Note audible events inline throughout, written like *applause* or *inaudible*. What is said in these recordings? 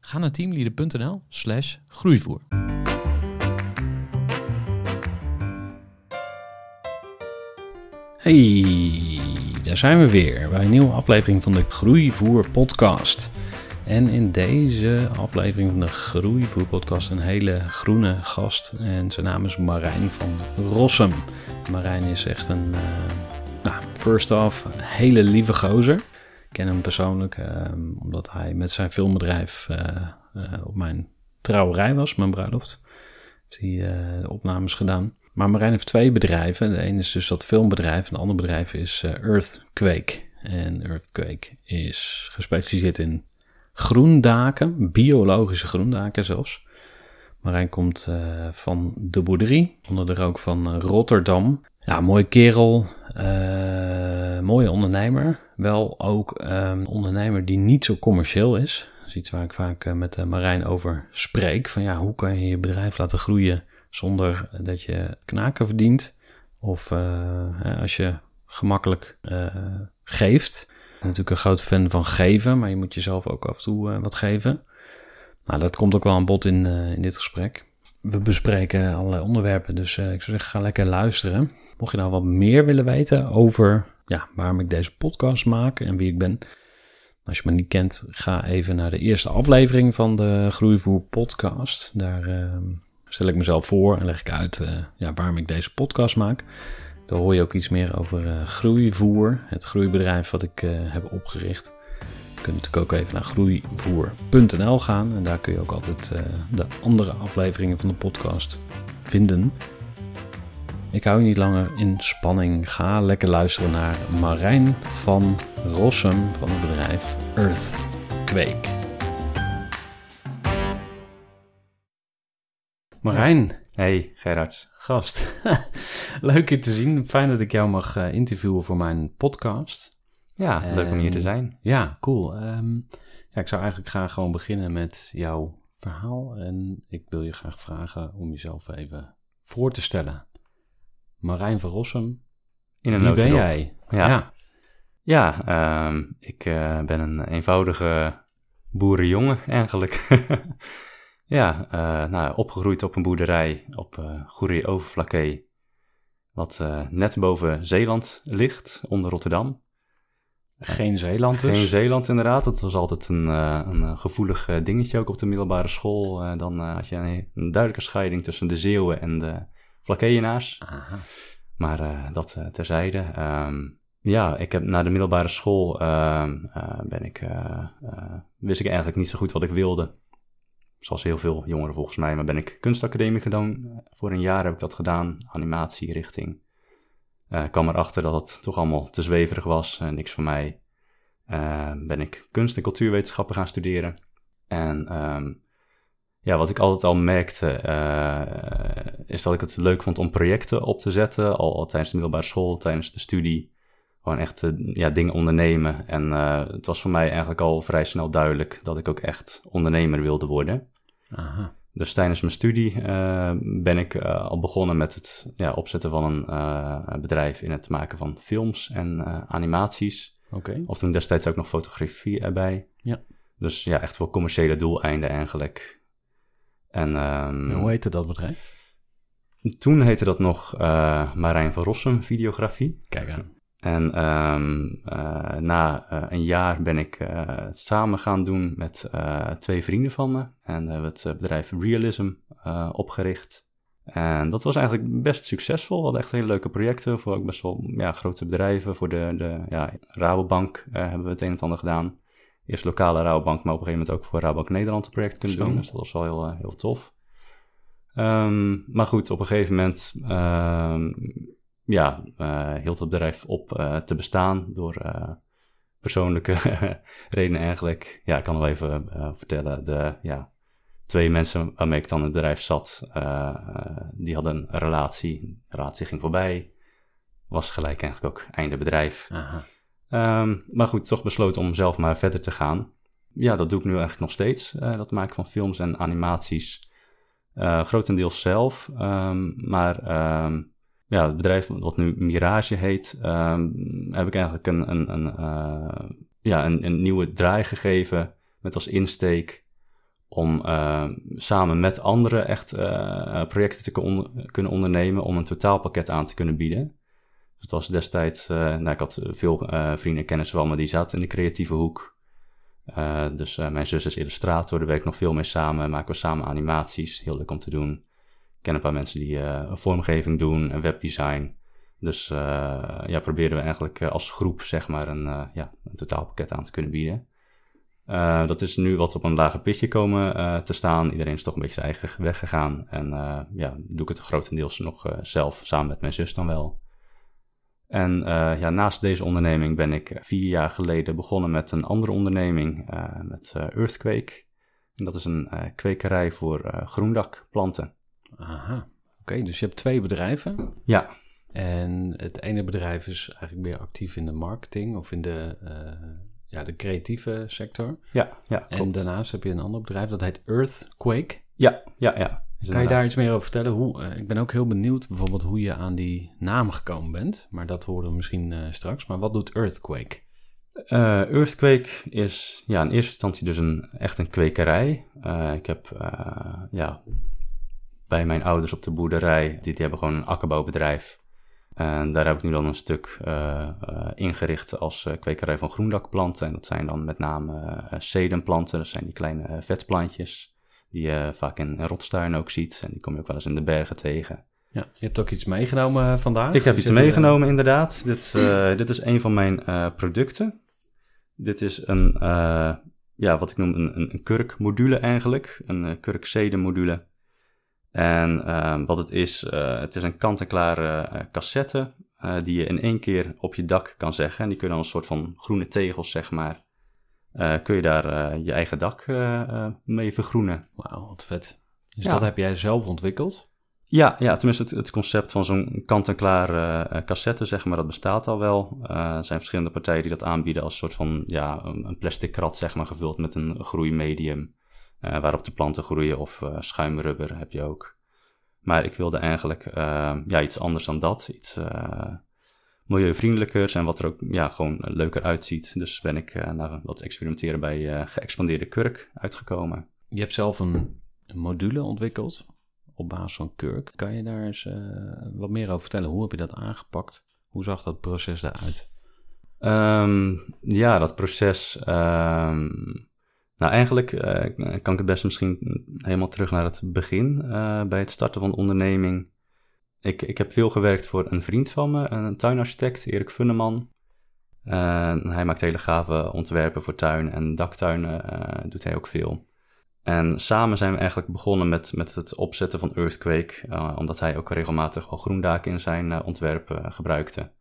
Ga naar teamleader.nl slash groeivoer. Hey, daar zijn we weer bij een nieuwe aflevering van de Groeivoer podcast. En in deze aflevering van de Groeivoer podcast een hele groene gast. En zijn naam is Marijn van Rossum. Marijn is echt een, uh, nou, first off, hele lieve gozer. Ken hem persoonlijk uh, omdat hij met zijn filmbedrijf uh, op mijn trouwerij was, mijn bruiloft. Heeft hij de opnames gedaan. Maar Marijn heeft twee bedrijven. De ene is dus dat filmbedrijf en het andere bedrijf is Earthquake. En Earthquake is gespecialiseerd in groendaken, biologische groendaken zelfs. Marijn komt van de boerderie, onder de rook van Rotterdam. Ja, mooie kerel, uh, mooie ondernemer. Wel ook een ondernemer die niet zo commercieel is. Dat is iets waar ik vaak uh, met Marijn over spreek. Van ja, hoe kan je je bedrijf laten groeien zonder dat je knaken verdient? Of als je gemakkelijk geeft natuurlijk een groot fan van geven, maar je moet jezelf ook af en toe wat geven. Nou, dat komt ook wel aan bod in, in dit gesprek. We bespreken allerlei onderwerpen, dus uh, ik zou zeggen, ga lekker luisteren. Mocht je nou wat meer willen weten over ja, waarom ik deze podcast maak en wie ik ben. Als je me niet kent, ga even naar de eerste aflevering van de Groeivoer podcast. Daar stel ik mezelf voor en leg ik uit ja, waarom ik deze podcast maak. Daar hoor je ook iets meer over uh, Groeivoer, het groeibedrijf wat ik heb opgericht. Je kunt natuurlijk ook even naar groeivoer.nl gaan en daar kun je ook altijd uh, de andere afleveringen van de podcast vinden. Ik hou je niet langer in spanning. Ga lekker luisteren naar Marijn van Rossum van het bedrijf Earthquake. Marijn. Hey Gerard gast. *laughs* Leuk je te zien. Fijn dat ik jou mag uh, interviewen voor mijn podcast. Ja, leuk om hier te zijn. Ja, cool. Um, ja, ik zou eigenlijk graag gewoon beginnen met jouw verhaal. En ik wil je graag vragen om jezelf even voor te stellen. Marijn van Rossum. In een Wie ben jij? Ja, ja. ja um, ik uh, ben een eenvoudige boerenjongen eigenlijk. *laughs* Ja, uh, nou, opgegroeid op een boerderij op uh, Goeree Overflakkee, wat uh, net boven Zeeland ligt, onder Rotterdam. Geen Zeeland dus? Geen Zeeland inderdaad, dat was altijd een, een gevoelig dingetje ook op de middelbare school. dan had je een, een, duidelijke scheiding tussen de Zeeuwen en de Flakkeeënaars. Aha. Maar dat terzijde. Um, ja, ik heb na de middelbare school ehm, ben ik, wist ik eigenlijk niet zo goed wat ik wilde zoals heel veel jongeren volgens mij, maar ben ik kunstacademie gedaan. Voor een jaar heb ik dat gedaan, animatie richting. Uh, kwam erachter dat het toch allemaal te zweverig was en niks voor mij. Uh, ben ik kunst- en cultuurwetenschappen gaan studeren. En um, ja, wat ik altijd al merkte, uh, is dat ik het leuk vond om projecten op te zetten. Al, al tijdens de middelbare school, tijdens de studie. Gewoon echt ja, dingen ondernemen. En het was voor mij eigenlijk al vrij snel duidelijk dat ik ook echt ondernemer wilde worden. Aha. Dus tijdens mijn studie uh, ben ik uh, al begonnen met het ja, opzetten van een uh, bedrijf in het maken van films en animaties. Okay. Of toen destijds ook nog fotografie erbij. Ja. Dus ja, echt voor commerciële doeleinden eigenlijk. En, um, en hoe heette dat bedrijf? Toen heette dat nog Marijn van Rossum Videografie. Kijk aan. En um, uh, na uh, een jaar ben ik het samen gaan doen met twee vrienden van me. En we hebben het bedrijf Realism opgericht. En dat was eigenlijk best succesvol. We hadden echt hele leuke projecten voor ook best wel ja, grote bedrijven. Voor de, de ja, Rabobank hebben we het een en ander gedaan. Eerst lokale Rabobank, maar op een gegeven moment ook voor Rabobank Nederland een project kunnen doen. Dus dat was wel heel, heel tof. Ehm, maar goed, op een gegeven moment um, ja, uh, hield het bedrijf op uh, te bestaan door uh, persoonlijke *laughs* redenen eigenlijk. Ja, ik kan wel even vertellen. De ja, twee mensen waarmee ik dan in het bedrijf zat, die hadden een relatie. De relatie ging voorbij. Was gelijk eigenlijk ook einde bedrijf. Um, maar goed, toch besloten om zelf maar verder te gaan. Ja, dat doe ik nu eigenlijk nog steeds. dat maken van films en animaties. Uh, grotendeels zelf. Um, maar um, ja, het bedrijf wat nu Mirage heet, um, heb ik eigenlijk een, een, een, uh, ja, een, een, nieuwe draai gegeven met als insteek om uh, samen met anderen echt uh, projecten te kunnen ondernemen om een totaalpakket aan te kunnen bieden. Dus het was destijds, nou, ik had veel vrienden en kennissen van me die zaten in de creatieve hoek. Dus mijn zus is illustrator, daar werk nog veel mee samen. Maken we samen animaties, heel leuk om te doen. Ken een paar mensen die uh, vormgeving doen en webdesign. Dus ja, proberen we eigenlijk als groep zeg maar een, ja, een totaalpakket aan te kunnen bieden. dat is nu wat op een lager pitje komen te staan. Iedereen is toch een beetje zijn eigen weg gegaan. En ja, doe ik het grotendeels nog zelf, samen met mijn zus dan wel. En ja, naast deze onderneming ben ik vier jaar geleden begonnen met een andere onderneming, met Earthquake. En dat is een kwekerij voor groendakplanten. Aha, oké. dus je hebt twee bedrijven. Ja. En het ene bedrijf is eigenlijk meer actief in de marketing of in de, ja, de creatieve sector. Ja, ja klopt. En daarnaast heb je een ander bedrijf, dat heet Earthquake. Ja, ja, ja. Kan je daar iets meer over vertellen? Hoe, uh, ik ben ook heel benieuwd bijvoorbeeld hoe je aan die naam gekomen bent. Maar dat horen we misschien uh, straks. Maar wat doet Earthquake? Uh, Earthquake is ja, in eerste instantie dus een, echt een kwekerij. ik heb ja, bij mijn ouders op de boerderij, die, die hebben gewoon een akkerbouwbedrijf. En daar heb ik nu dan een stuk ingericht als kwekerij van groendakplanten. En dat zijn dan met name sedenplanten, dat zijn die kleine vetplantjes die je vaak in, in ook ziet. En die kom je ook wel eens in de bergen tegen. Ja, je hebt ook iets meegenomen eh, vandaag? Ik heb iets meegenomen, inderdaad. Dit, uh, dit is een van mijn uh, producten. Dit is een, uh, ja, wat ik noem een, een, een kurkmodule eigenlijk. Een kurkzedenmodule. En wat het is, het is een kant-en-klare cassette die je in één keer op je dak kan zeggen. En die kunnen dan een soort van groene tegels, zeg maar, kun je daar je eigen dak mee vergroenen. Wauw, wat vet. Dus ja. dat heb jij zelf ontwikkeld? Ja, ja tenminste het, het concept van zo'n kant-en-klaar cassette, zeg maar, dat bestaat al wel. er zijn verschillende partijen die dat aanbieden als een soort van ja, een plastic krat, zeg maar, gevuld met een groeimedium. Waarop de planten groeien of schuimrubber heb je ook. Maar ik wilde eigenlijk ja, iets anders dan dat. Iets milieuvriendelijker en wat er ook ja, gewoon leuker uitziet. Dus ben ik naar wat experimenteren bij geëxpandeerde kurk uitgekomen. Je hebt zelf een, module ontwikkeld op basis van kurk. Kan je daar eens wat meer over vertellen? Hoe heb je dat aangepakt? Hoe zag dat proces eruit? Um, ja, dat proces. Um, nou, eigenlijk kan ik het best misschien helemaal terug naar het begin. bij het starten van de onderneming ik, ik heb veel gewerkt voor een vriend van me, een tuinarchitect, Erik Funneman. hij maakt hele gave ontwerpen voor tuin en daktuinen, uh, doet hij ook veel. En samen zijn we eigenlijk begonnen met, met het opzetten van Earthquake, omdat hij ook regelmatig wel groendaken in zijn ontwerpen gebruikte.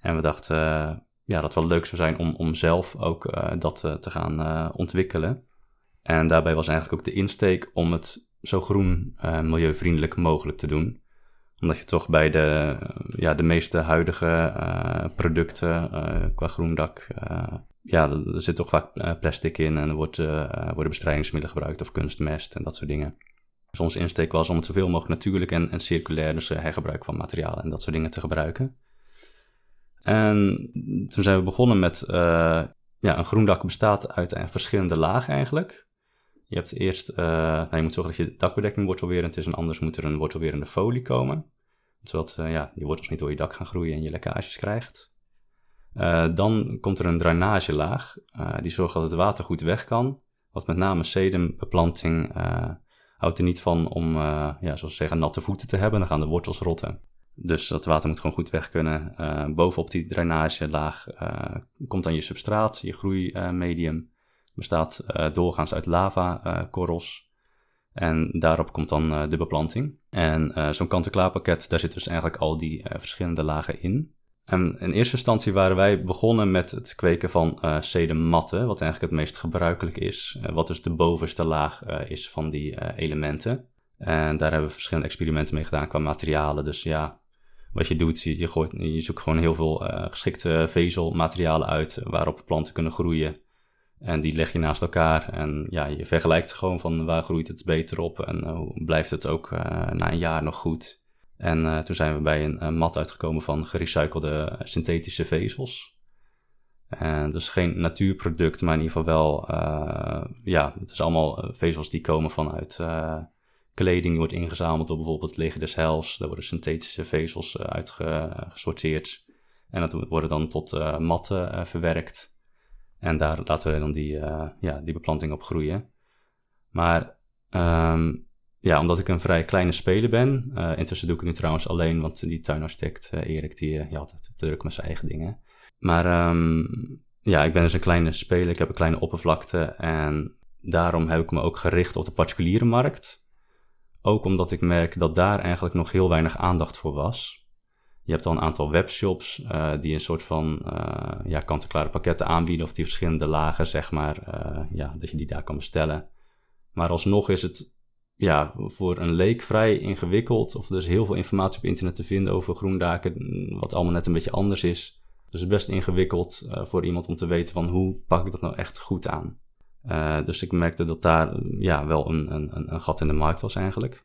En we dachten ja, dat wel leuk zou zijn om, om zelf ook dat te gaan ontwikkelen. En daarbij was eigenlijk ook de insteek om het zo groen en milieuvriendelijk mogelijk te doen omdat je toch bij de, ja, de meeste huidige producten qua groendak, ja, er zit toch vaak plastic in en er wordt, worden bestrijdingsmiddelen gebruikt of kunstmest en dat soort dingen. Dus onze insteek was om het zoveel mogelijk natuurlijk en, en circulair, dus hergebruik van materialen en dat soort dingen te gebruiken. En toen zijn we begonnen met, ja, een groendak bestaat uit verschillende lagen eigenlijk. Je hebt eerst, uh, nou, je moet zorgen dat je dakbedekking wortelwerend is en anders moet er een wortelwerende folie komen. Zodat uh, ja, die wortels niet door je dak gaan groeien en je lekkages krijgt. Dan komt er een drainagelaag, die zorgt dat het water goed weg kan. Wat met name sedembeplanting houdt er niet van om, ja, zoals ze zeggen, natte voeten te hebben. Dan gaan de wortels rotten. Dus dat water moet gewoon goed weg kunnen. bovenop die drainagelaag komt dan je substraat, je groeimedium. bestaat doorgaans uit lava-korrels. En daarop komt dan de beplanting. En zo'n kant-en-klaar pakket, daar zitten dus eigenlijk al die verschillende lagen in. En in eerste instantie waren wij begonnen met het kweken van uh, sedematten, wat eigenlijk het meest gebruikelijk is. Uh, wat dus de bovenste laag uh, is van die elementen. En daar hebben we verschillende experimenten mee gedaan qua materialen. Dus ja, wat je doet, je, gooit, je zoekt gewoon heel veel geschikte vezelmaterialen uit waarop planten kunnen groeien. En die leg je naast elkaar en ja, je vergelijkt gewoon van waar groeit het beter op en hoe blijft het ook na een jaar nog goed. En toen zijn we bij een, mat uitgekomen van gerecyclede synthetische vezels. En dus geen natuurproduct, maar in ieder geval wel, uh, ja, het is allemaal eh, vezels die komen vanuit kleding, wordt ingezameld door bijvoorbeeld het leger des Hels. Daar worden synthetische vezels uitgesorteerd. En dat worden dan tot matten verwerkt. En daar laten we dan die, ja, die beplanting op groeien. Maar um, ja, omdat ik een vrij kleine speler ben. Intussen doe ik het nu trouwens alleen, want die tuinarchitect Erik, die, uh, had te druk met zijn eigen dingen. Maar um, ja, ik ben dus een kleine speler, ik heb een kleine oppervlakte en daarom heb ik me ook gericht op de particuliere markt. Ook omdat ik merk dat daar eigenlijk nog heel weinig aandacht voor was. Je hebt dan een aantal webshops die een soort van ja, kant-en-klare pakketten aanbieden of die verschillende lagen, zeg maar, ja, dat je die daar kan bestellen. Maar alsnog is het ja, voor een leek vrij ingewikkeld. Of er is heel veel informatie op internet te vinden over groendaken, wat allemaal net een beetje anders is. Dus het is best ingewikkeld voor iemand om te weten van hoe pak ik dat nou echt goed aan. Uh, dus ik merkte dat daar ja, wel een, een, een gat in de markt was eigenlijk.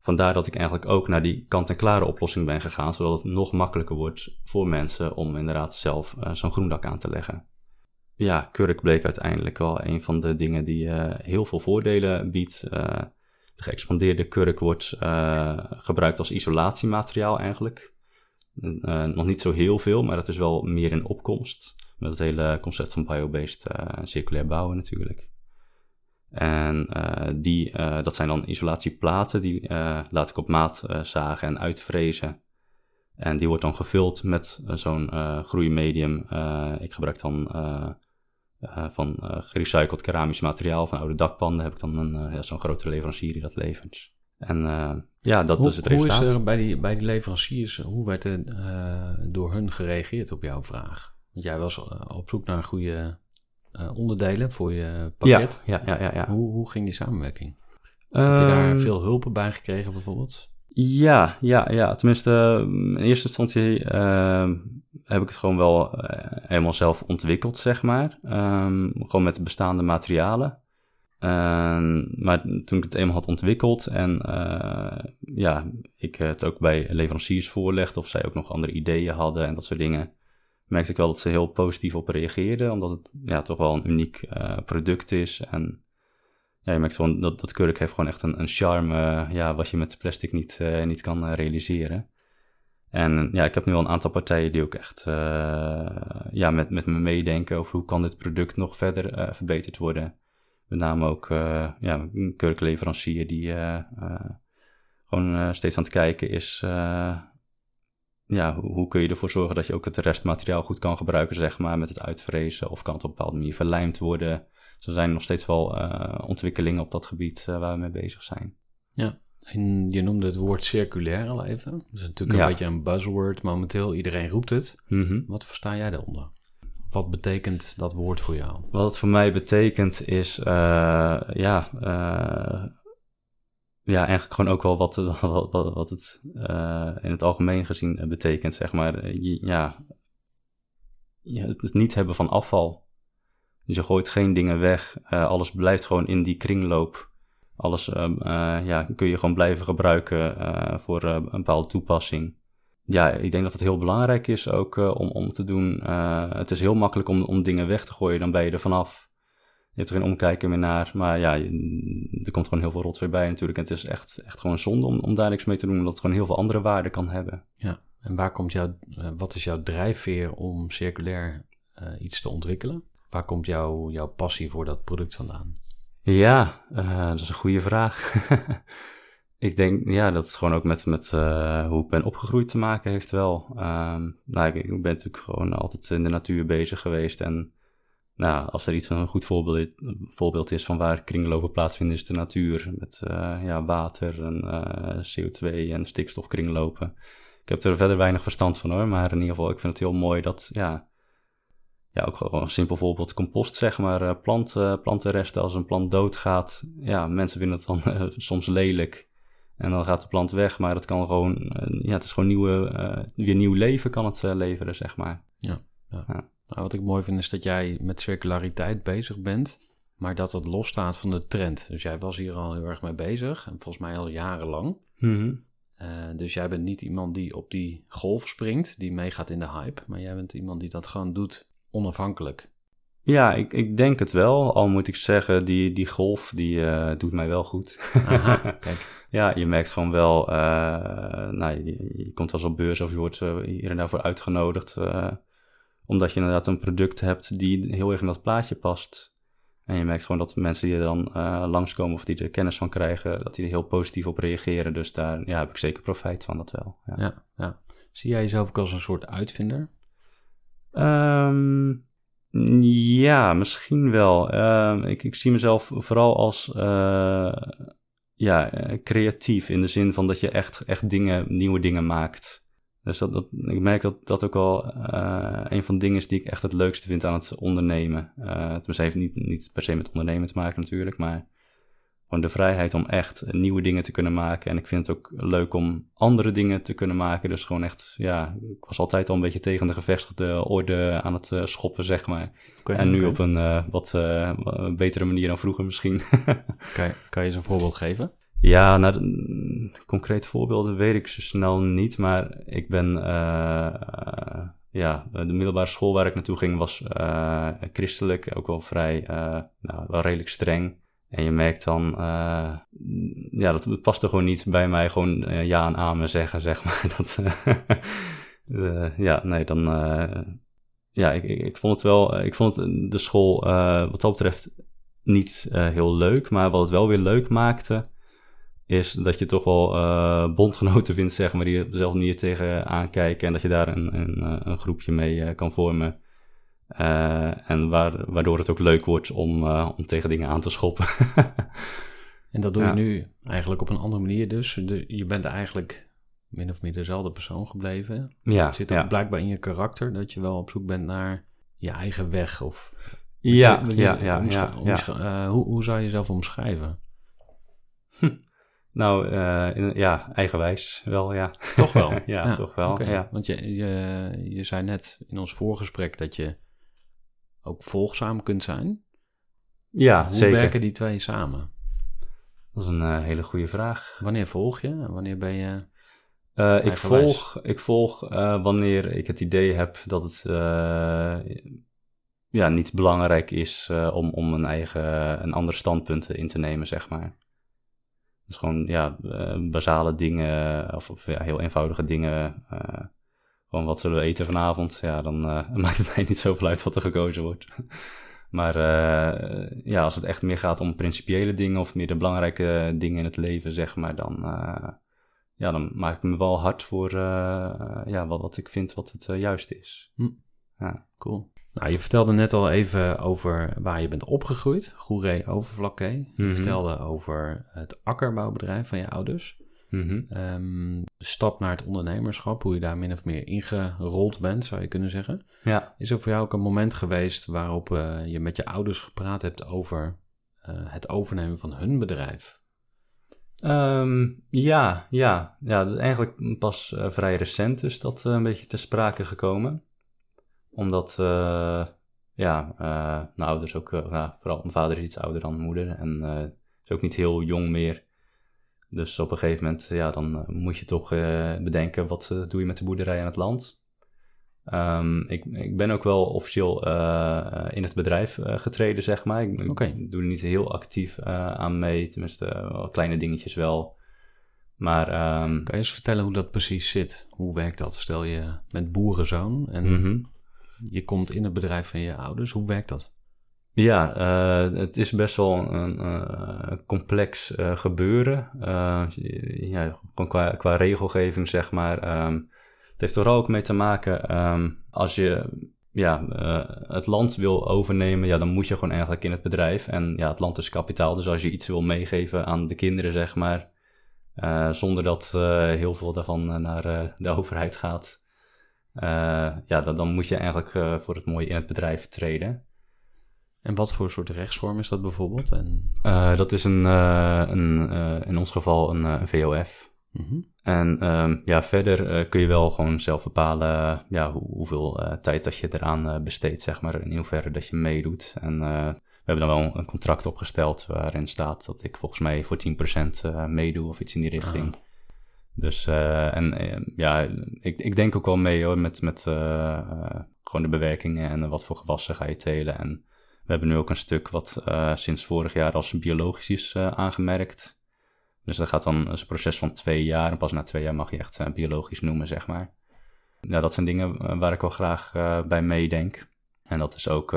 Vandaar dat ik eigenlijk ook naar die kant-en-klare oplossing ben gegaan, zodat het nog makkelijker wordt voor mensen om inderdaad zelf uh, zo'n groendak aan te leggen ja, kurk bleek uiteindelijk wel een van de dingen die uh, heel veel voordelen biedt. De geëxpandeerde kurk wordt gebruikt als isolatiemateriaal eigenlijk. nog niet zo heel veel, maar dat is wel meer in opkomst. Met het hele concept van biobased circulair bouwen natuurlijk. En die, dat zijn dan isolatieplaten, die laat ik op maat zagen en uitvrezen. En die wordt dan gevuld met zo'n groeimedium. ik gebruik dan uh, van uh, gerecycled keramisch materiaal van oude dakpanden heb ik dan een, uh, ja, zo'n grote leverancier die dat levert. En ja, dat is het resultaat. Hoe is er bij die, bij die leveranciers, hoe werd er door hun gereageerd op jouw vraag? Want jij was op zoek naar goede onderdelen voor je pakket. Ja, ja, ja. ja, Hoe, hoe ging die samenwerking? Heb je daar ehm, veel hulp bij gekregen bijvoorbeeld? Ja, ja, ja. Tenminste, in eerste instantie uh, heb ik het gewoon wel uh, helemaal zelf ontwikkeld, zeg maar. Um, gewoon met bestaande materialen. Maar toen ik het eenmaal had ontwikkeld en uh, ja, ik het ook bij leveranciers voorlegde of zij ook nog andere ideeën hadden en dat soort dingen, merkte ik wel dat ze heel positief op reageerden, omdat het ja, toch wel een uniek uh, product is en ja, je merkt gewoon dat, dat kurk heeft gewoon echt een, een charme ja, wat je met plastic niet, uh, niet kan realiseren. En ja, ik heb nu al een aantal partijen die ook echt ja, met, met me meedenken over hoe kan dit product nog verder verbeterd worden. Met name ook ja, een kurkleverancier die gewoon steeds aan het kijken is ja, hoe, kun je ervoor zorgen dat je ook het restmateriaal goed kan gebruiken, zeg maar, met het uitvrezen? Of kan het op een bepaalde manier verlijmd worden? Dus er zijn nog steeds wel uh, ontwikkelingen op dat gebied uh, waar we mee bezig zijn. Ja, en je noemde het woord circulair al even. Dat is natuurlijk een beetje een buzzword momenteel. Iedereen roept het. Mm -hmm. Wat versta jij daaronder? Wat betekent dat woord voor jou? Wat het voor mij betekent is, uh, ja, ja, eigenlijk gewoon ook wel wat, *laughs* wat, wat, wat het in het algemeen gezien betekent, zeg maar. ja, het niet hebben van afval. Dus je gooit geen dingen weg. Alles blijft gewoon in die kringloop. Alles uh, ja, kun je gewoon blijven gebruiken voor een bepaalde toepassing. Ja, ik denk dat het heel belangrijk is ook om, om te doen. het is heel makkelijk om, om dingen weg te gooien, dan ben je er vanaf. Je hebt er geen omkijken meer naar. Maar ja, er komt gewoon heel veel rotzooi bij natuurlijk. En het is echt, echt gewoon zonde om, om daar niks mee te doen, omdat het gewoon heel veel andere waarden kan hebben. Ja, en waar komt jouw, wat is jouw drijfveer om circulair iets te ontwikkelen? Waar komt jouw jouw passie voor dat product vandaan? Ja, uh, dat is een goede vraag. *laughs* ik denk ja, dat het gewoon ook met, met uh, hoe ik ben opgegroeid te maken heeft wel. Um, nou, ik, ik, ben natuurlijk gewoon altijd in de natuur bezig geweest. En nou, als er iets een goed voorbeeld, voorbeeld is van waar kringlopen plaatsvinden, is de natuur. Met uh, ja, water en CO2 en stikstof kringlopen. Ik heb er verder weinig verstand van hoor, maar in ieder geval, ik vind het heel mooi dat ja, ja, ook gewoon een simpel voorbeeld compost, zeg maar. Uh, plant, uh, plantenresten, als een plant doodgaat, ja, mensen vinden het dan *laughs* soms lelijk. En dan gaat de plant weg, maar het kan gewoon, ja, het is gewoon nieuwe, weer nieuw leven kan het leveren, zeg maar. Ja, ja. ja. Nou, wat ik mooi vind is dat jij met circulariteit bezig bent, maar dat het losstaat van de trend. Dus jij was hier al heel erg mee bezig, en volgens mij al jarenlang. Mm dus jij bent niet iemand die op die golf springt, die meegaat in de hype, maar jij bent iemand die dat gewoon doet onafhankelijk. Ja, ik, ik denk het wel. Al moet ik zeggen, die, die golf die uh, doet mij wel goed. Aha, *laughs* kijk. ja, je merkt gewoon wel, uh, nou, je, je, komt wel eens op beurs of je wordt hier en daarvoor uitgenodigd. Omdat je inderdaad een product hebt die heel erg in dat plaatje past. En je merkt gewoon dat mensen die er dan langskomen of die er kennis van krijgen, dat die er heel positief op reageren. Dus daar ja, heb ik zeker profijt van, dat wel. Ja, ja. ja. Zie jij jezelf ook als een soort uitvinder? Um, ja, misschien wel. Uh, ik, ik, zie mezelf vooral als uh, ja, creatief in de zin van dat je echt, echt dingen, nieuwe dingen maakt. Dus dat, dat, ik merk dat dat ook wel uh, een van de dingen is die ik echt het leukste vind aan het ondernemen. Uh, tenminste, heeft niet, niet per se met ondernemen te maken natuurlijk, maar gewoon de vrijheid om echt nieuwe dingen te kunnen maken. En ik vind het ook leuk om andere dingen te kunnen maken. Dus gewoon echt, ja, ik was altijd al een beetje tegen de gevestigde orde aan het uh, schoppen, zeg maar. en nu op een uh, wat uh, betere manier dan vroeger misschien. *laughs* kan, je, kan je eens een voorbeeld geven? Ja, nou, concrete voorbeelden weet ik zo snel niet. Maar ik ben, ja, de middelbare school waar ik naartoe ging was christelijk. Ook wel vrij, nou, wel redelijk streng. En je merkt dan, ja, dat past er gewoon niet bij mij gewoon ja en amen zeggen, zeg maar. *laughs* Dat, ja, nee, dan, ja, ik, ik, ik, vond het wel, ik vond het, de school wat dat betreft niet heel leuk. Maar wat het wel weer leuk maakte, is dat je toch wel bondgenoten vindt, zeg maar, die op dezelfde manier tegen aankijken. En dat je daar een, een, een groepje mee kan vormen. Uh, en waar, waardoor het ook leuk wordt om, om tegen dingen aan te schoppen. *laughs* en dat doe je nu eigenlijk op een andere manier dus. je bent eigenlijk min of meer dezelfde persoon gebleven. Ja, het zit ook blijkbaar in je karakter dat je wel op zoek bent naar je eigen weg. Of, ja, je, ja, ja, ja, ja. Hoe, hoe zou je jezelf omschrijven? Nou, in, ja, eigenwijs wel, ja. Toch wel? *laughs* ja, ja, toch wel, okay. ja. Want je, je, je zei net in ons voorgesprek dat je ook volgzaam kunt zijn. Ja, Hoe zeker. werken die twee samen? Dat is een uh, hele goede vraag. Wanneer volg je wanneer ben je. Uh, ik volg, ik volg wanneer ik het idee heb dat het ja, niet belangrijk is om, om een eigen, een ander standpunt in te nemen, zeg maar. Dus gewoon ja, basale dingen, of, of ja, heel eenvoudige dingen gewoon wat zullen we eten vanavond? Ja, dan uh, *laughs* maakt het mij niet zoveel uit wat er gekozen wordt. *laughs* maar uh, ja, als het echt meer gaat om principiële dingen of meer de belangrijke dingen in het leven, zeg maar, dan, uh, ja, dan maak ik me wel hard voor ja, wat, wat ik vind wat het juiste is. Hm. Ja. Cool. Nou, je vertelde net al even over waar je bent opgegroeid, Goeree Overvlakke. Je mm -hmm. vertelde over het akkerbouwbedrijf van je ouders. Mm -hmm. um, de stap naar het ondernemerschap, hoe je daar min of meer ingerold bent, zou je kunnen zeggen. Ja. Is er voor jou ook een moment geweest waarop uh, je met je ouders gepraat hebt over uh, het overnemen van hun bedrijf? Um, ja, ja, ja. Dat is eigenlijk pas uh, vrij recent is dat een beetje ter sprake gekomen. Omdat, ja, mijn ouders ook, nou, vooral mijn vader is iets ouder dan mijn moeder en is ook niet heel jong meer. Dus op een gegeven moment, ja, dan moet je toch bedenken, wat doe je met de boerderij aan het land? Um, ik, ik ben ook wel officieel in het bedrijf getreden, zeg maar. Ik, okay. ik, doe er niet heel actief aan mee, tenminste kleine dingetjes wel. Maar, um, kan je eens vertellen hoe dat precies zit? Hoe werkt dat? Stel je met boerenzoon en mm -hmm. Je komt in het bedrijf van je ouders. Hoe werkt dat? Ja, uh, het is best wel een uh, complex uh, gebeuren. ja, qua, qua regelgeving, zeg maar. Um, het heeft vooral ook mee te maken um, als je ja, het land wil overnemen, ja, dan moet je gewoon eigenlijk in het bedrijf. En ja, het land is kapitaal, dus als je iets wil meegeven aan de kinderen, zeg maar, zonder dat heel veel daarvan naar de overheid gaat, ja, dan, dan, moet je eigenlijk voor het mooie in het bedrijf treden. En wat voor soort rechtsvorm is dat bijvoorbeeld? En... Uh, dat is een, uh, een uh, in ons geval een, VOF. Mm -hmm. En um, ja, verder kun je wel gewoon zelf bepalen ja, hoe, hoeveel tijd dat je eraan besteedt, zeg maar, in hoeverre dat je meedoet. En we hebben dan wel een contract opgesteld waarin staat dat ik volgens mij voor 10% meedoe of iets in die richting. Ah. Dus en ja, ik, ik denk ook wel mee hoor, met, met gewoon de bewerkingen en wat voor gewassen ga je telen en we hebben nu ook een stuk wat sinds vorig jaar als biologisch is aangemerkt. Dus dat gaat dan een proces van twee jaar. En pas na twee jaar mag je echt biologisch noemen, zeg maar. Ja, dat zijn dingen waar ik wel graag bij meedenk. En dat is ook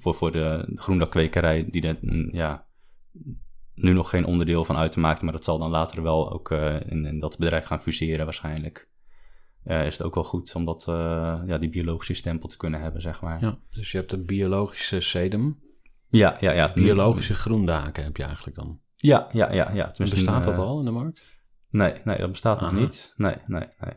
voor, voor de groendakwekerij, die er mm, ja, nu nog geen onderdeel van uitmaakt. Maar dat zal dan later wel ook in, in dat bedrijf gaan fuseren waarschijnlijk uh, is het ook wel goed om dat, uh, ja, die biologische stempel te kunnen hebben, zeg maar. Ja, dus je hebt een biologische sedum. Ja, ja, ja. Biologische groendaken heb je eigenlijk dan. Ja, ja, ja. ja. bestaat dat al in de markt? Nee, nee, dat bestaat nog niet. Nee, nee, nee.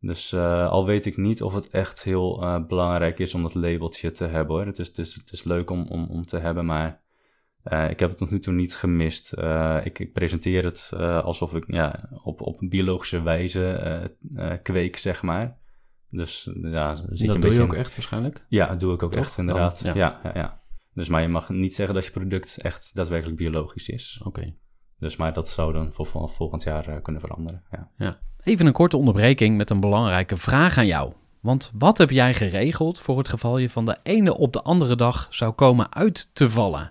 Dus uh, al weet ik niet of het echt heel uh, belangrijk is om dat labeltje te hebben hoor. Het is, het is, het is leuk om, om, om te hebben, maar uh, ik heb het tot nu toe niet gemist. Uh, ik, ik, presenteer het uh, alsof ik ja, op, op een biologische wijze kweek, zeg maar. Dus ja, zie dat je doe beetje... je ook echt waarschijnlijk? Ja, dat doe ik ook echt, inderdaad. ja. Ja, ja, ja. Dus maar je mag niet zeggen dat je product echt daadwerkelijk biologisch is. Oké. Dus maar dat zou dan voor, volgend jaar kunnen veranderen. Ja. ja. Even een korte onderbreking met een belangrijke vraag aan jou. Want wat heb jij geregeld voor het geval je van de ene op de andere dag zou komen uit te vallen?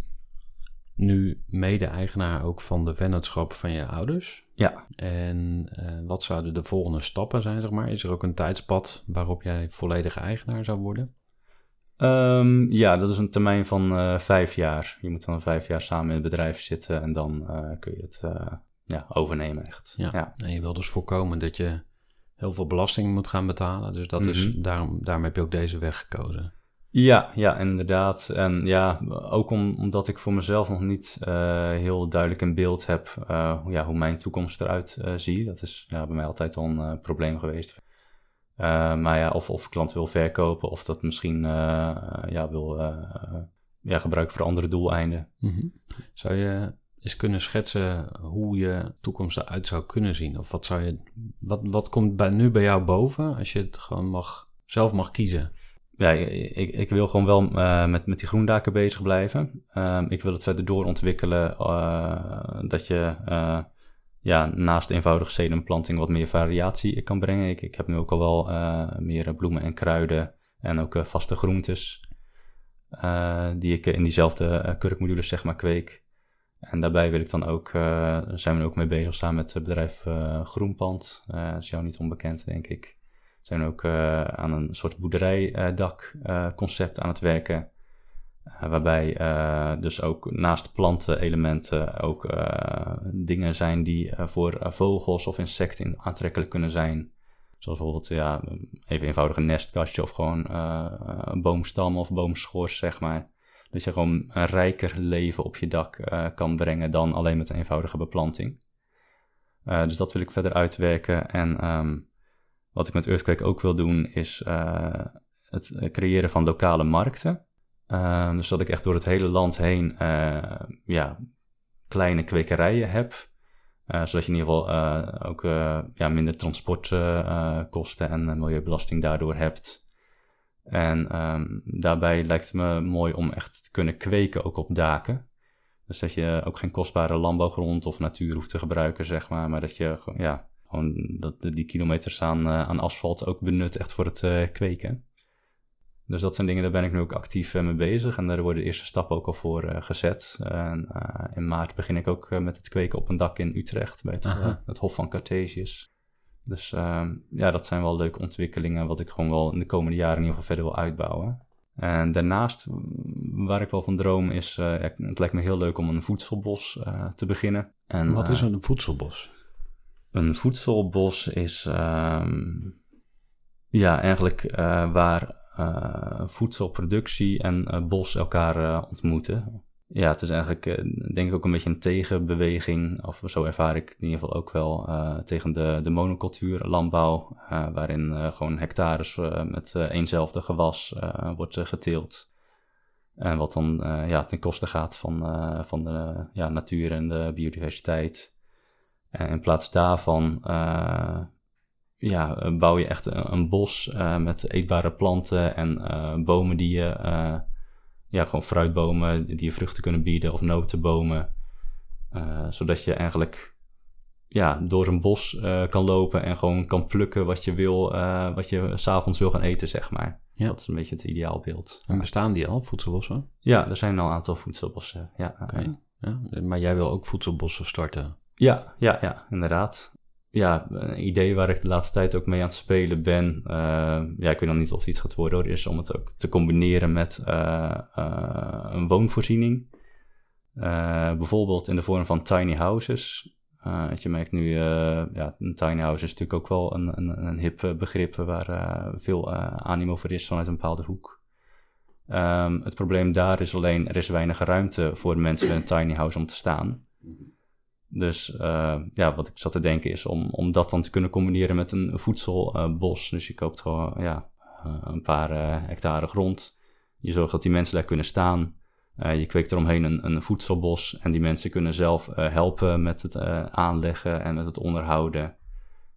nu mede-eigenaar ook van de vennootschap van je ouders. Ja. En uh, wat zouden de volgende stappen zijn, zeg maar? Is er ook een tijdspad waarop jij volledige eigenaar zou worden? Um, ja, dat is een termijn van uh, vijf jaar. Je moet dan vijf jaar samen in het bedrijf zitten en dan uh, kun je het ja, overnemen echt. Ja. ja. en je wil dus voorkomen dat je heel veel belasting moet gaan betalen. Dus dat mm -hmm. is, mhm. daarom, daarom heb je ook deze weg gekozen. Ja, ja, inderdaad. En ja, ook om, omdat ik voor mezelf nog niet uh, heel duidelijk een beeld heb uh, ja, hoe mijn toekomst eruit ziet. Dat is bij mij altijd al een probleem geweest. maar ja, of, of klant wil verkopen of dat misschien ja, wil ja, gebruiken voor andere doeleinden. -hmm. Zou je eens kunnen schetsen hoe je toekomst eruit zou kunnen zien? Of wat, zou je, wat, wat komt bij, nu bij jou boven als je het gewoon mag, zelf mag kiezen? Ja, ik, ik wil gewoon wel uh, met, met die groendaken bezig blijven. Uh, ik wil het verder doorontwikkelen uh, dat je ja, naast eenvoudige zedenplanting wat meer variatie kan brengen. Ik, ik heb nu ook al wel meer bloemen en kruiden en ook vaste groentes die ik in diezelfde kurkmodules zeg maar kweek. En daarbij wil ik dan ook, zijn we ook mee bezig samen met het bedrijf Groenpand. dat is jou niet onbekend denk ik zijn ook uh, aan een soort boerderijdakconcept uh, aan het werken. Uh, waarbij dus ook naast plantenelementen ook dingen zijn die voor vogels of insecten aantrekkelijk kunnen zijn. Zoals bijvoorbeeld ja, even eenvoudig een nestkastje of gewoon een boomstam of boomschors, zeg maar. Dat je gewoon een rijker leven op je dak kan brengen dan alleen met een eenvoudige beplanting. dus dat wil ik verder uitwerken. En um, wat ik met Earthquake ook wil doen, is het creëren van lokale markten. dus dat ik echt door het hele land heen ja, kleine kwekerijen heb. zodat je in ieder geval ook ja, minder transportkosten en milieubelasting daardoor hebt. En ehm, daarbij lijkt het me mooi om echt te kunnen kweken ook op daken. Dus dat je ook geen kostbare landbouwgrond of natuur hoeft te gebruiken, zeg maar. Maar dat je ja, gewoon dat, die kilometers aan, uh, aan asfalt ook benut echt voor het uh, kweken. Dus dat zijn dingen, daar ben ik nu ook actief uh, mee bezig. En daar worden de eerste stappen ook al voor gezet. En in maart begin ik ook met het kweken op een dak in Utrecht bij het, het Hof van Cartesius. Dus ehm, ja, dat zijn wel leuke ontwikkelingen wat ik gewoon wel in de komende jaren in ieder geval verder wil uitbouwen. En daarnaast, waar ik wel van droom, is, uh, het lijkt me heel leuk om een voedselbos uh, te beginnen. En, wat is eh, een voedselbos? Een voedselbos is, um, ja, eigenlijk waar voedselproductie en bos elkaar ontmoeten ja, het is eigenlijk denk ik ook een beetje een tegenbeweging, of zo ervaar ik het in ieder geval ook wel, tegen de, de monocultuur, landbouw, uh, waarin gewoon hectares met eenzelfde gewas wordt geteeld. En wat dan ja, ten koste gaat van, van de ja, natuur en de biodiversiteit. En in plaats daarvan ja, bouw je echt een, een bos met eetbare planten en bomen die je ja, gewoon fruitbomen die je vruchten kunnen bieden of notenbomen. Zodat je eigenlijk ja, door een bos uh, kan lopen en gewoon kan plukken wat je wil, uh, wat je s'avonds wil gaan eten, zeg maar. Ja. Dat is een beetje het ideaalbeeld. En bestaan die al, voedselbossen? Ja, er zijn al een aantal voedselbossen, ja. Oké, ja. Maar jij wil ook voedselbossen starten? Ja, ja, ja, inderdaad ja, een idee waar ik de laatste tijd ook mee aan het spelen ben. Uh, ja, ik weet nog niet of het iets gaat worden. Is om het ook te combineren met uh, uh, een woonvoorziening. bijvoorbeeld in de vorm van tiny houses. je merkt nu, ja, een tiny house is natuurlijk ook wel een, een, een hip begrip waar veel animo voor is vanuit een bepaalde hoek. Um, het probleem daar is alleen, er is weinig ruimte voor mensen in een tiny house om te staan. Dus uh, ja, wat ik zat te denken is om, om dat dan te kunnen combineren met een voedselbos. dus je koopt gewoon ja, uh, een paar uh, hectare grond. Je zorgt dat die mensen daar kunnen staan. je kweekt eromheen een, een voedselbos. En die mensen kunnen zelf helpen met het aanleggen en met het onderhouden.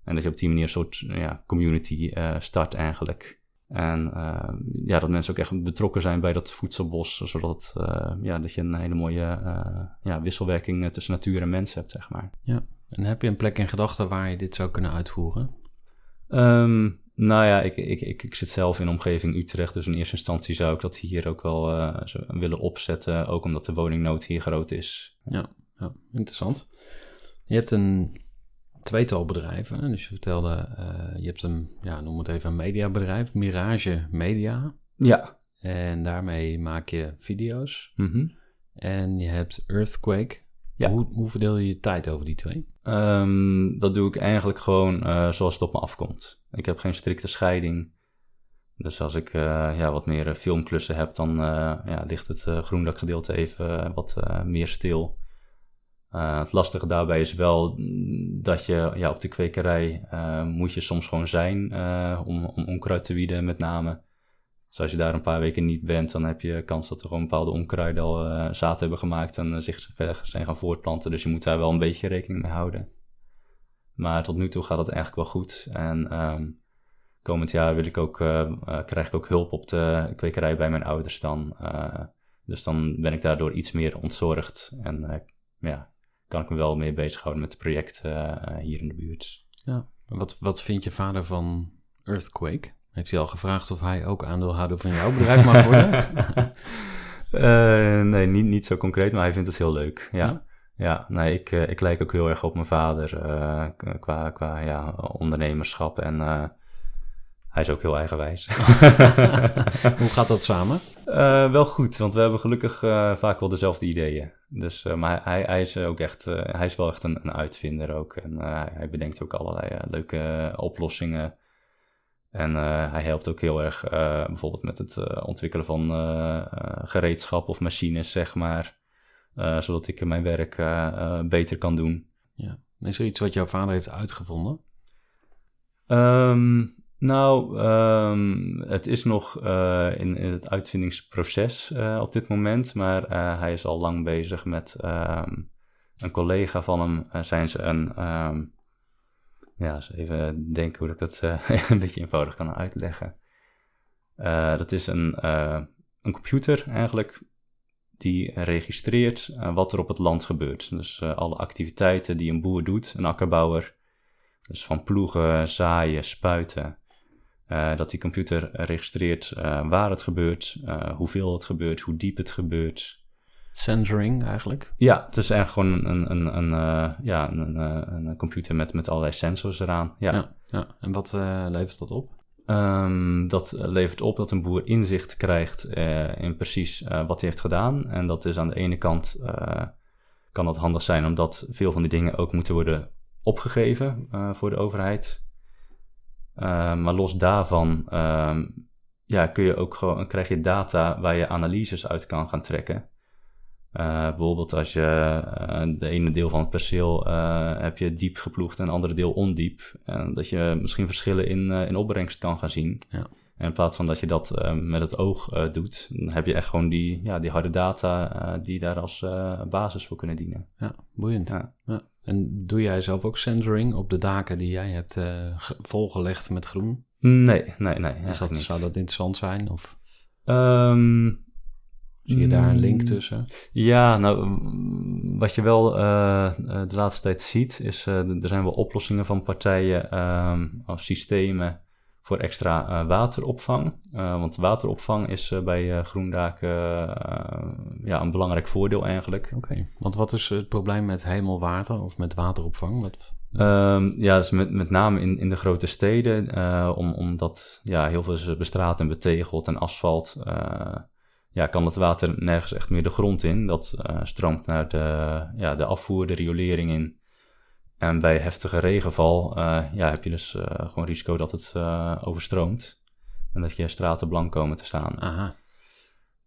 En dat je op die manier een soort ja, community start eigenlijk. En uh, ja, dat mensen ook echt betrokken zijn bij dat voedselbos, zodat uh, ja, dat je een hele mooie uh, ja, wisselwerking tussen natuur en mens hebt, zeg maar. Ja, en heb je een plek in gedachten waar je dit zou kunnen uitvoeren? Um, nou ja, ik, ik, ik, ik, zit zelf in de omgeving Utrecht, dus in eerste instantie zou ik dat hier ook wel willen opzetten, ook omdat de woningnood hier groot is. Ja, ja interessant. Je hebt een tweetal bedrijven. Dus je vertelde, uh, je hebt een, ja, noem het even een mediabedrijf, Mirage Media. Ja. En daarmee maak je video's. Mm En je hebt Earthquake. Ja. Hoe, hoe verdeel je je tijd over die twee? Um, dat doe ik eigenlijk gewoon uh, zoals het op me afkomt. Ik heb geen strikte scheiding. Dus als ik uh, ja, wat meer filmklussen heb, dan ja, ligt het groendakgedeelte even wat meer stil. Uh, het lastige daarbij is wel dat je ja, op de kwekerij uh, moet je soms gewoon zijn uh, om, om onkruid te wieden met name. Dus als je daar een paar weken niet bent, dan heb je kans dat er gewoon bepaalde onkruiden al zaad hebben gemaakt en zich verder zijn gaan voortplanten. Dus je moet daar wel een beetje rekening mee houden. Maar tot nu toe gaat het eigenlijk wel goed. En um, komend jaar wil ik ook, krijg ik ook hulp op de kwekerij bij mijn ouders dan. dus dan ben ik daardoor iets meer ontzorgd. En ja, kan ik me wel mee bezighouden met het project uh, hier in de buurt. Ja, wat, wat vindt je vader van Earthquake? Heeft hij al gevraagd of hij ook aandeelhouder van jouw bedrijf mag *laughs* worden? uh, nee, niet, niet zo concreet, maar hij vindt het heel leuk. Ja, ja. nee, ik, uh, ik lijk ook heel erg op mijn vader qua, qua ja, ondernemerschap en hij is ook heel eigenwijs. *laughs* Hoe gaat dat samen? Uh, wel goed, want we hebben gelukkig uh, vaak wel dezelfde ideeën. Dus, uh, maar hij, hij, is ook echt, hij is wel echt een, een uitvinder ook. En hij bedenkt ook allerlei leuke oplossingen. En hij helpt ook heel erg bijvoorbeeld met het ontwikkelen van gereedschap of machines, zeg maar. zodat ik mijn werk beter kan doen. Ja. Is er iets wat jouw vader heeft uitgevonden? Ehm, nou, ehm, het is nog eh, in, het uitvindingsproces uh, op dit moment, maar uh, hij is al lang bezig met um, een collega van hem. zijn ze een, ja, eens even denken hoe ik dat *laughs* een beetje eenvoudig kan uitleggen. dat is een, een computer eigenlijk die registreert wat er op het land gebeurt. Dus alle activiteiten die een boer doet, een akkerbouwer. Dus van ploegen, zaaien, spuiten. Uh, dat die computer registreert uh, waar het gebeurt, uh, hoeveel het gebeurt, hoe diep het gebeurt. Sensoring eigenlijk? Ja, het is eigenlijk gewoon een, een, een, ja, een, een, computer met, met allerlei sensors eraan. Ja, ja, ja. en wat levert dat op? Um, dat levert op dat een boer inzicht krijgt in precies wat hij heeft gedaan. En dat is aan de ene kant kan dat handig zijn, omdat veel van die dingen ook moeten worden opgegeven voor de overheid. Ehm, maar los daarvan ehm, ja, kun je ook gewoon, krijg je data waar je analyses uit kan gaan trekken. Uh, bijvoorbeeld als je uh, de ene deel van het perceel uh, heb je diep geploegd en het andere deel ondiep. En dat je misschien verschillen in, in opbrengst kan gaan zien. Ja. En in plaats van dat je dat met het oog doet, dan heb je echt gewoon die, ja, die harde data die daar als basis voor kunnen dienen. Ja, boeiend. Ja. ja. En doe jij zelf ook sensoring op de daken die jij hebt uh, volgelegd met groen? Nee, nee, nee. Is dat, zou dat interessant zijn? Of um, zie je daar een link mm, tussen? Ja, nou, wat je wel uh, de laatste tijd ziet, is uh, er zijn wel oplossingen van partijen um, of systemen voor extra uh, wateropvang. Uh, want wateropvang is uh, bij groendaken ja, een belangrijk voordeel eigenlijk. Oké, want wat is het probleem met hemelwater of met wateropvang? Wat... Um, ja, dus met, met name in, in de grote steden, om, omdat ja, heel veel is bestraat en betegeld en asfalt, ja, kan het water nergens echt meer de grond in. Dat stroomt naar de, ja, de afvoer, de riolering in. En bij heftige regenval uh, ja, heb je dus uh, gewoon risico dat het uh, overstroomt. En dat je straten blank komen te staan. Aha.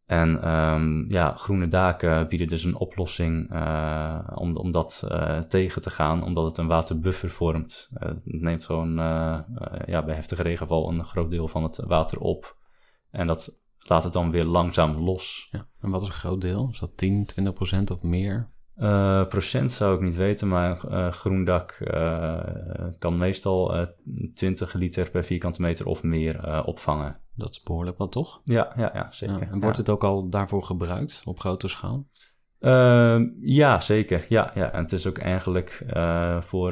En um, ja, groene daken bieden dus een oplossing om, om dat tegen te gaan, omdat het een waterbuffer vormt. het neemt gewoon ja, bij heftige regenval een groot deel van het water op. En dat laat het dan weer langzaam los. Ja. En wat is een groot deel? Is dat 10, 20 procent of meer? Uh, procent zou ik niet weten, maar uh, groendak uh, kan meestal 20 liter per vierkante meter of meer opvangen. Dat is behoorlijk wat, toch? Ja, ja, ja zeker. Ja, en wordt het ook al daarvoor gebruikt op grote schaal? Ehm, ja, zeker. Ja, ja. En het is ook eigenlijk voor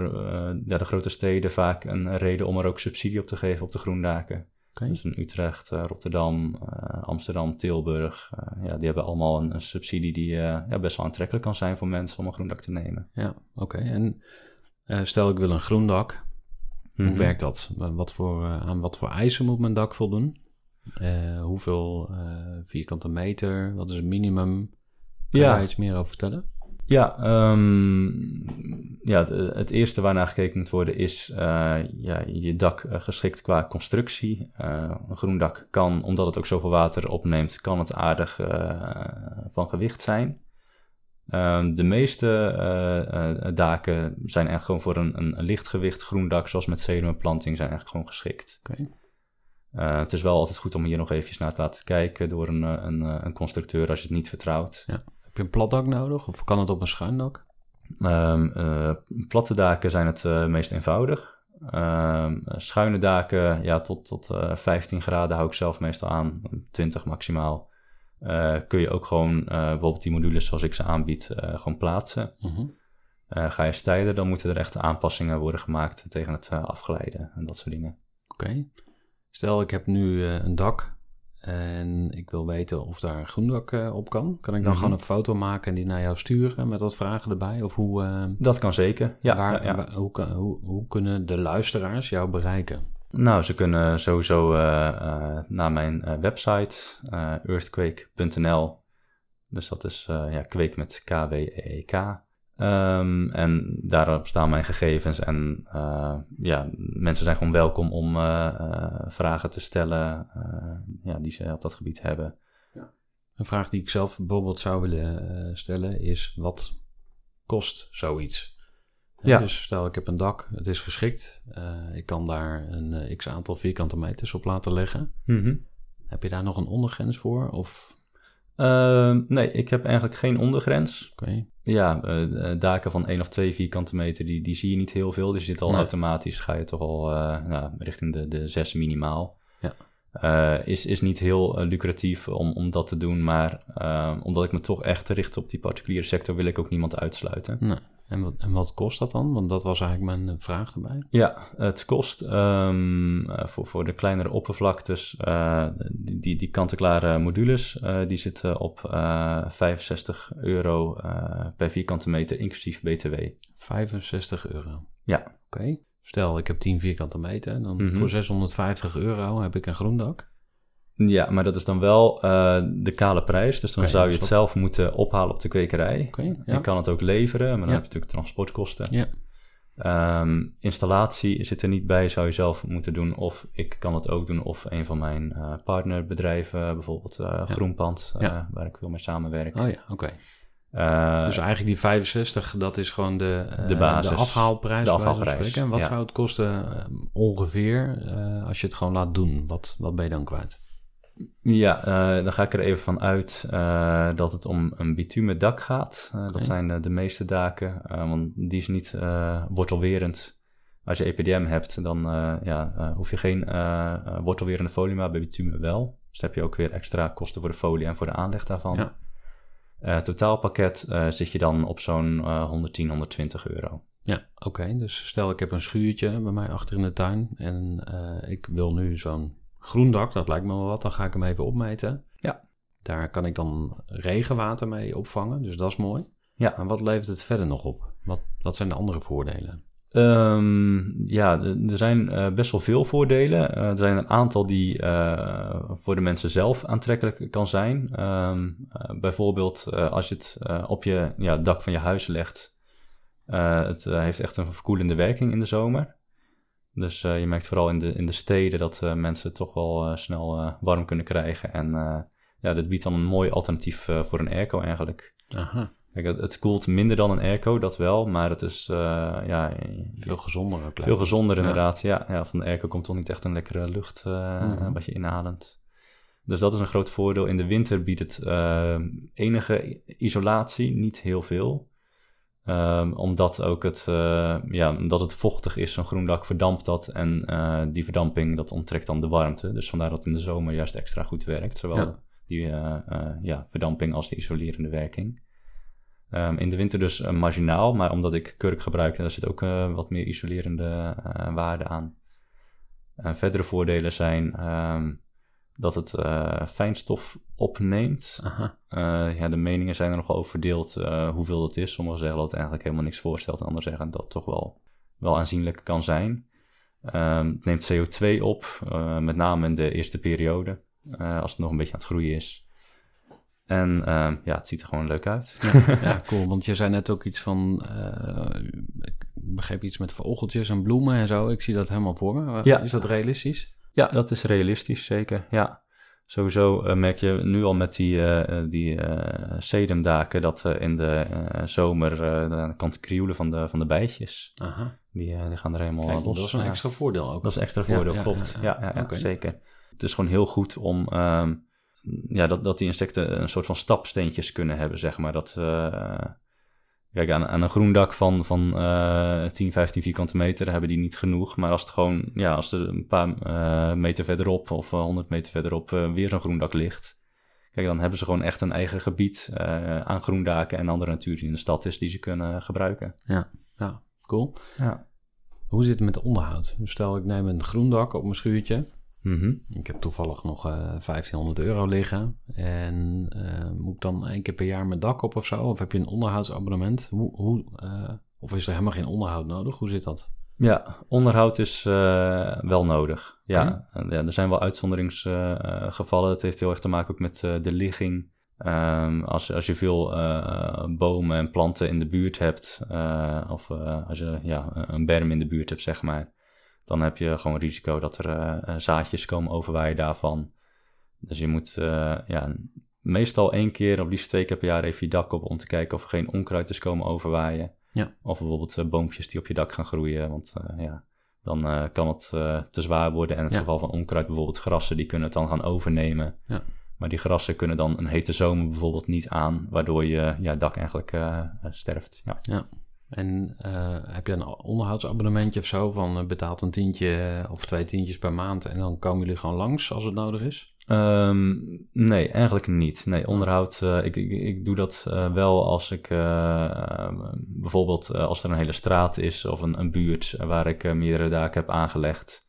de grote steden vaak een reden om er ook subsidie op te geven op de groendaken. Dus in Utrecht, uh, Rotterdam, uh, Amsterdam, Tilburg. Uh, ja, die hebben allemaal een, een subsidie die ja, best wel aantrekkelijk kan zijn voor mensen om een groendak te nemen. Ja, oké. En stel ik wil een groendak. Hoe mhm. werkt dat? Wat voor, aan wat voor eisen moet mijn dak voldoen? hoeveel vierkante meter? Wat is het minimum? Kan ja. je daar iets meer over vertellen? Ja, um, ja het, het, eerste waarnaar gekeken moet worden is uh, ja, je dak uh, geschikt qua constructie. Uh, een groen dak kan, omdat het ook zoveel water opneemt, kan het aardig van gewicht zijn. Um, de meeste daken zijn echt gewoon voor een, een, lichtgewicht groen dak, zoals met zenuwplanting, zijn echt gewoon geschikt. Okay. het is wel altijd goed om hier nog even naar te laten kijken door een, een, een constructeur als je het niet vertrouwt. Ja. Heb je een platdak nodig of kan het op een schuin dak? Um, platte daken zijn het uh, meest eenvoudig. Um, schuine daken, ja, tot, tot uh, eh, 15 graden hou ik zelf meestal aan, 20 maximaal. Kun je ook gewoon bijvoorbeeld die modules zoals ik ze aanbied, gewoon plaatsen. Mm ga je stijlen, dan moeten er echt aanpassingen worden gemaakt tegen het afglijden en dat soort dingen. Oké. Stel, ik heb nu een dak en ik wil weten of daar een groendak uh, op kan. Kan ik dan mhm. gewoon een foto maken en die naar jou sturen met wat vragen erbij? Of hoe, uh, dat kan zeker, ja. Waar, ja, ja. hoe, hoe, hoe, kunnen de luisteraars jou bereiken? Nou, ze kunnen sowieso uh, naar mijn website, earthquake.nl. Dus dat is ja, kweek met K-W-E-E-K. Um, en daarop staan mijn gegevens. En uh, ja, mensen zijn gewoon welkom om uh, uh, vragen te stellen ja, die ze op dat gebied hebben. Ja. Een vraag die ik zelf bijvoorbeeld zou willen stellen is: wat kost zoiets? Ja. Dus stel ik heb een dak, het is geschikt. eh, ik kan daar een eh, x aantal vierkante meters op laten leggen. Mhm. Heb je daar nog een ondergrens voor? Of Ehm, nee, ik heb eigenlijk geen ondergrens. oké, Ja, eh, eh, daken van 1 of 2 vierkante meter, die, die zie je niet heel veel. Dus je zit al Nee. automatisch, ga je toch al eh, nou, richting de, de 6 minimaal. Ja. Is, is niet heel lucratief om, om dat te doen, maar omdat ik me toch echt richt op die particuliere sector, wil ik ook niemand uitsluiten. nee. En wat, en wat kost dat dan? Want dat was eigenlijk mijn eh, vraag erbij. Ja, het kost ehm, eh, voor, voor de kleinere oppervlaktes, eh, die, die, kant-en-klare modules, die zitten op eh 65 euro per vierkante meter, inclusief BTW. 65 euro. Ja. Oké. Stel, ik heb 10 vierkante meter. Dan Mhm. voor 650 euro heb ik een groen dak. Ja, maar dat is dan wel eh, de kale prijs. Dus dan zou je het zelf moeten ophalen op de kwekerij. Je ja. kan het ook leveren, maar dan Ja. heb je natuurlijk transportkosten. Ja. Ehm, installatie zit er niet bij, zou je zelf moeten doen. Of ik kan het ook doen, of een van mijn eh, partnerbedrijven, bijvoorbeeld eh, Groenpand, waar ik veel mee samenwerk. Oh ja, oké. Dus eigenlijk die 65, dat is gewoon de, De basis. de afhaalprijs. De afhaalprijs. En wat ja. zou het kosten ongeveer als je het gewoon laat doen? Wat, wat ben je dan kwijt? Ja, eh, dan ga ik er even van uit eh, dat het om een bitumen dak gaat. Eh. Dat zijn de meeste daken, want die is niet wortelwerend. Als je EPDM hebt, dan ja, hoef je geen wortelwerende folie, maar bij bitumen wel. Dus dan heb je ook weer extra kosten voor de folie en voor de aanleg daarvan. Ja. Totaalpakket zit je dan op zo'n eh, 110, 120 euro. Ja, oké. Dus stel ik heb een schuurtje bij mij achter in de tuin en ik wil nu zo'n groen dak, dat lijkt me wel wat, dan ga ik hem even opmeten. Ja. Daar kan ik dan regenwater mee opvangen, dus dat is mooi. Ja. Maar wat levert het verder nog op? Wat, wat zijn de andere voordelen? Ehm, ja, er zijn eh, best wel veel voordelen. Eh, er zijn een aantal die eh, voor de mensen zelf aantrekkelijk kan zijn. Ehm, eh, bijvoorbeeld als je het op je ja, dak van je huis legt. Het heeft echt een verkoelende werking in de zomer. Dus eh, je merkt vooral in de, in de steden dat eh, mensen toch wel eh, snel warm kunnen krijgen. En ja, dit biedt dan een mooi alternatief voor een airco eigenlijk. Aha, Kijk, het, het koelt minder dan een airco, dat wel. Maar het is ja, veel gezonder ook. veel gezonder inderdaad. Ja. Ja, van de airco komt toch niet echt een lekkere lucht Mhm. wat je inademt. Dus dat is een groot voordeel. In de winter biedt het enige isolatie, niet heel veel. Ehm, omdat ook het, eh, ja, omdat het vochtig is, zo'n groen dak verdampt dat. En eh, die verdamping, dat onttrekt dan de warmte. Dus vandaar dat het in de zomer juist extra goed werkt. Zowel Ja. die eh, ja, verdamping als de isolerende werking. Ehm, in de winter dus marginaal, maar omdat ik kurk gebruik, daar zit ook wat meer isolerende waarde aan. Verdere voordelen zijn ehm, dat het eh, fijnstof opneemt. Aha, Eh, ja, de meningen zijn er nogal over verdeeld eh, hoeveel dat is. Sommigen zeggen dat het eigenlijk helemaal niks voorstelt. En anderen zeggen dat het toch wel, wel aanzienlijk kan zijn. Ehm, het neemt CO2 op, met name in de eerste periode. als het nog een beetje aan het groeien is. En ehm, ja, het ziet er gewoon leuk uit. ja, *laughs* cool. Want je zei net ook iets van, ik begreep iets met vogeltjes en bloemen en zo. Ik zie dat helemaal voor me. Ja. Is dat realistisch? Ja, dat is realistisch, zeker. Ja. Sowieso eh, merk je nu al met die, eh, eh, die sedumdaken dat in de zomer eh, dan kan het krioelen van de, van de bijtjes. Aha. Die, die gaan er helemaal Kijk, los. dat is een extra voordeel ook. Dat is een extra voordeel, ja, klopt. ja, zeker. Het is gewoon heel goed om ehm, ja, dat, dat die insecten een soort van stapsteentjes kunnen hebben, zeg maar. Dat, kijk, aan, aan een groen dak van, van eh 10, 15 vierkante meter hebben die niet genoeg. Maar als het gewoon, ja, als er een paar eh, meter verderop of eh, 100 meter verderop eh, weer zo'n groen dak ligt. Kijk, dan hebben ze gewoon echt een eigen gebied eh, aan groendaken en andere natuur die in de stad is, die ze kunnen gebruiken. Ja, cool. Ja. Hoe zit het met onderhoud? Stel, ik neem een groen dak op mijn schuurtje. Mhm. Ik heb toevallig nog eh 1500 euro liggen. En eh, moet ik dan één keer per jaar mijn dak op of zo? Of heb je een onderhoudsabonnement? Hoe, hoe, eh, of is er helemaal geen onderhoud nodig? Hoe zit dat? Ja, onderhoud is eh, wel nodig. Ja, ja, er zijn wel uitzonderingsgevallen. het heeft heel erg te maken ook met eh, de ligging. Ehm, als, als je veel eh, bomen en planten in de buurt hebt, eh, of eh, als je ja, een berm in de buurt hebt, zeg maar, dan heb je gewoon risico dat er eh, eh, zaadjes komen overwaaien daarvan. Dus je moet eh, ja, meestal één keer of liefst twee keer per jaar even je dak op om te kijken of er geen onkruid is komen overwaaien. Ja. Of bijvoorbeeld boompjes die op je dak gaan groeien, want ja, dan kan het te zwaar worden. En in het Ja. geval van onkruid bijvoorbeeld grassen, die kunnen het dan gaan overnemen. Ja. Maar die grassen kunnen dan een hete zomer bijvoorbeeld niet aan, waardoor je ja, dak eigenlijk sterft. Ja. En eh, heb je een onderhoudsabonnementje of zo van eh, betaalt een tientje eh, of twee tientjes per maand en dan komen jullie gewoon langs als het nodig is? Ehm, nee, eigenlijk niet. Nee, onderhoud, ik, ik, ik doe dat wel als ik bijvoorbeeld als er een hele straat is of een, een buurt waar ik meerdere daken heb aangelegd.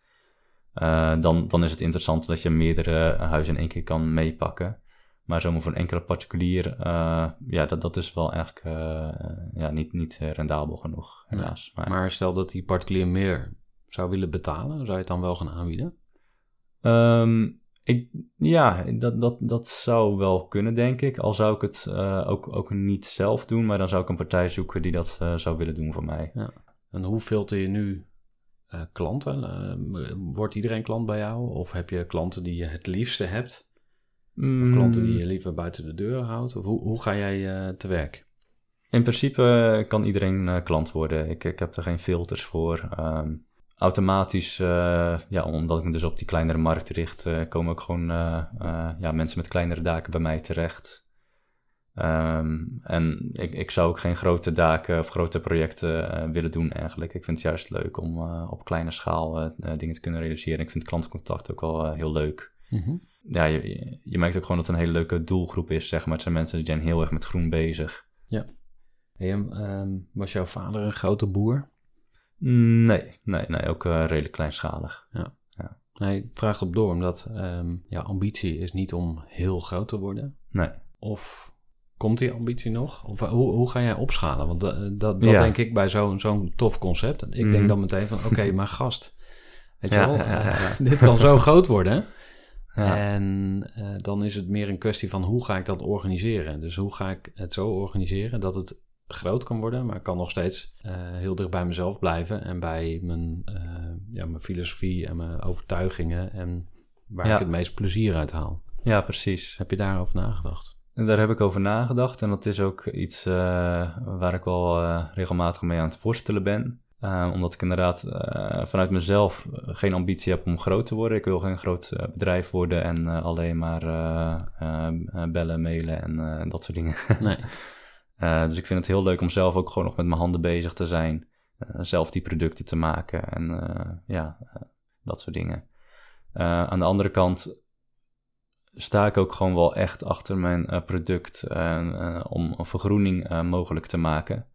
dan, dan is het interessant dat je meerdere huizen in één keer kan meepakken. Maar zomaar voor een enkele particulier, eh, ja, dat, dat is wel eigenlijk eh, ja, niet, niet eh, rendabel genoeg, helaas. Maar, Maar stel dat die particulier meer zou willen betalen, zou je het dan wel gaan aanbieden? Ehm, ik, ja, dat, dat, dat zou wel kunnen, denk ik. Al zou ik het ook, ook niet zelf doen, maar dan zou ik een partij zoeken die dat zou willen doen voor mij. En hoe filter je nu klanten? Wordt iedereen klant bij jou? Of heb je klanten die je het liefste hebt? Of Mm, klanten die je liever buiten de deur houdt? Of hoe, hoe ga jij eh, te werk? In principe eh, kan iedereen eh, klant worden. Ik, ik heb er geen filters voor. Ehm, automatisch, eh, ja, omdat ik me dus op die kleinere markt richt, eh, komen ook gewoon eh, eh, ja, mensen met kleinere daken bij mij terecht. Ehm, en ik, ik zou ook geen grote daken of grote projecten eh, willen doen eigenlijk. Ik vind het juist leuk om eh, op kleine schaal dingen te kunnen realiseren. Ik vind klantcontact ook wel heel leuk. Ja, je, je- merkt ook gewoon dat het een hele leuke doelgroep is, zeg maar. Het zijn mensen die zijn heel erg met groen bezig. Hey, en, ehm, was jouw vader een grote boer? Nee, nee, nee, ook eh, redelijk kleinschalig. Nee, ik vraag op door, omdat ehm, jouw ambitie is niet om heel groot te worden. Nee. Of komt die ambitie nog? Of eh, hoe, hoe ga jij opschalen? Want eh, dat, dat Ja. denk ik bij zo'n zo'n tof concept. Ik Mhm. denk dan meteen van, oké, *laughs* maar gast, weet je Ja, wel, ja, ja, ja. dit kan zo groot worden. Ja. En eh, dan is het meer een kwestie van hoe ga ik dat organiseren? Dus hoe ga ik het zo organiseren dat het groot kan worden, maar ik kan nog steeds eh, heel dicht bij mezelf blijven en bij mijn, eh, ja, mijn filosofie en mijn overtuigingen en waar Ja. ik het meest plezier uit haal. ja, precies. Heb je daarover nagedacht? En daar heb ik over nagedacht en dat is ook iets waar ik wel regelmatig mee aan het worstelen ben. Eh, omdat ik inderdaad eh, vanuit mezelf eh, geen ambitie heb om groot te worden. Ik wil geen groot eh, bedrijf worden en alleen maar eh, eh, bellen, mailen en dat soort dingen. *laughs* Nee. Dus ik vind het heel leuk om zelf ook gewoon nog met mijn handen bezig te zijn. Zelf die producten te maken en ja, dat soort dingen. Aan de andere kant sta ik ook gewoon wel echt achter mijn product om een vergroening mogelijk te maken.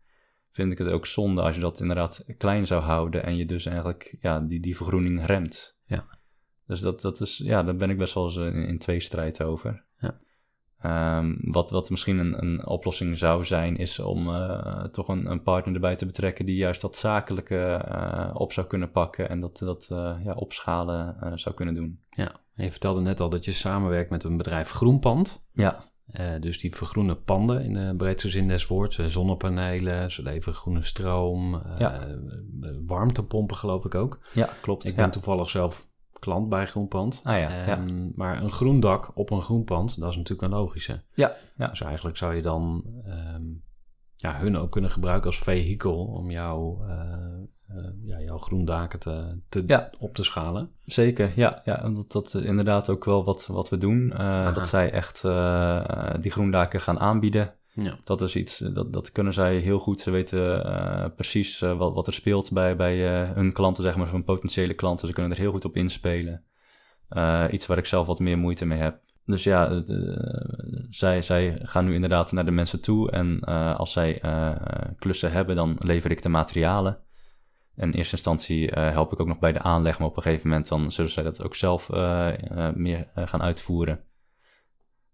Vind ik het ook zonde als je dat inderdaad klein zou houden en je dus eigenlijk ja, die, die vergroening remt. Ja. Dus dat, dat is, ja, daar ben ik best wel eens in, in tweestrijd over. Ja. Ehm, wat, wat misschien een, een oplossing zou zijn, is om eh, toch een, een partner erbij te betrekken die juist dat zakelijke eh, op zou kunnen pakken en dat, dat eh, ja, opschalen eh, zou kunnen doen. Ja, en je vertelde net al dat je samenwerkt met een bedrijf Groenpand. Ja, Eh, dus die vergroenen panden in de breedste zin des woords. Eh, zonnepanelen, ze leveren groene stroom, eh, Ja. eh, warmtepompen geloof ik ook. ja klopt. Ik ja. ben toevallig zelf klant bij Groenpand. Ah ja, ja. Ehm, Maar een groen dak op een groen pand, dat is natuurlijk een logische. Ja, ja. Dus eigenlijk zou je dan ehm, ja, hun ook kunnen gebruiken als vehikel om jouw, eh, eh, ja, jouw groendaken te, te, Ja. op te schalen. Zeker, ja. ja dat, dat is inderdaad ook wel wat, wat we doen. Eh, dat zij echt die groendaken gaan aanbieden. Ja. Dat is iets, dat, dat kunnen zij heel goed. Ze weten precies wat, wat er speelt bij, bij hun klanten, zeg maar, hun potentiële klanten. Ze kunnen er heel goed op inspelen. Iets waar ik zelf wat meer moeite mee heb. Dus ja, eh, zij, zij gaan nu inderdaad naar de mensen toe. En eh, als zij eh, klussen hebben, dan lever ik de materialen. In eerste instantie help ik ook nog bij de aanleg, maar op een gegeven moment dan zullen zij dat ook zelf meer gaan uitvoeren.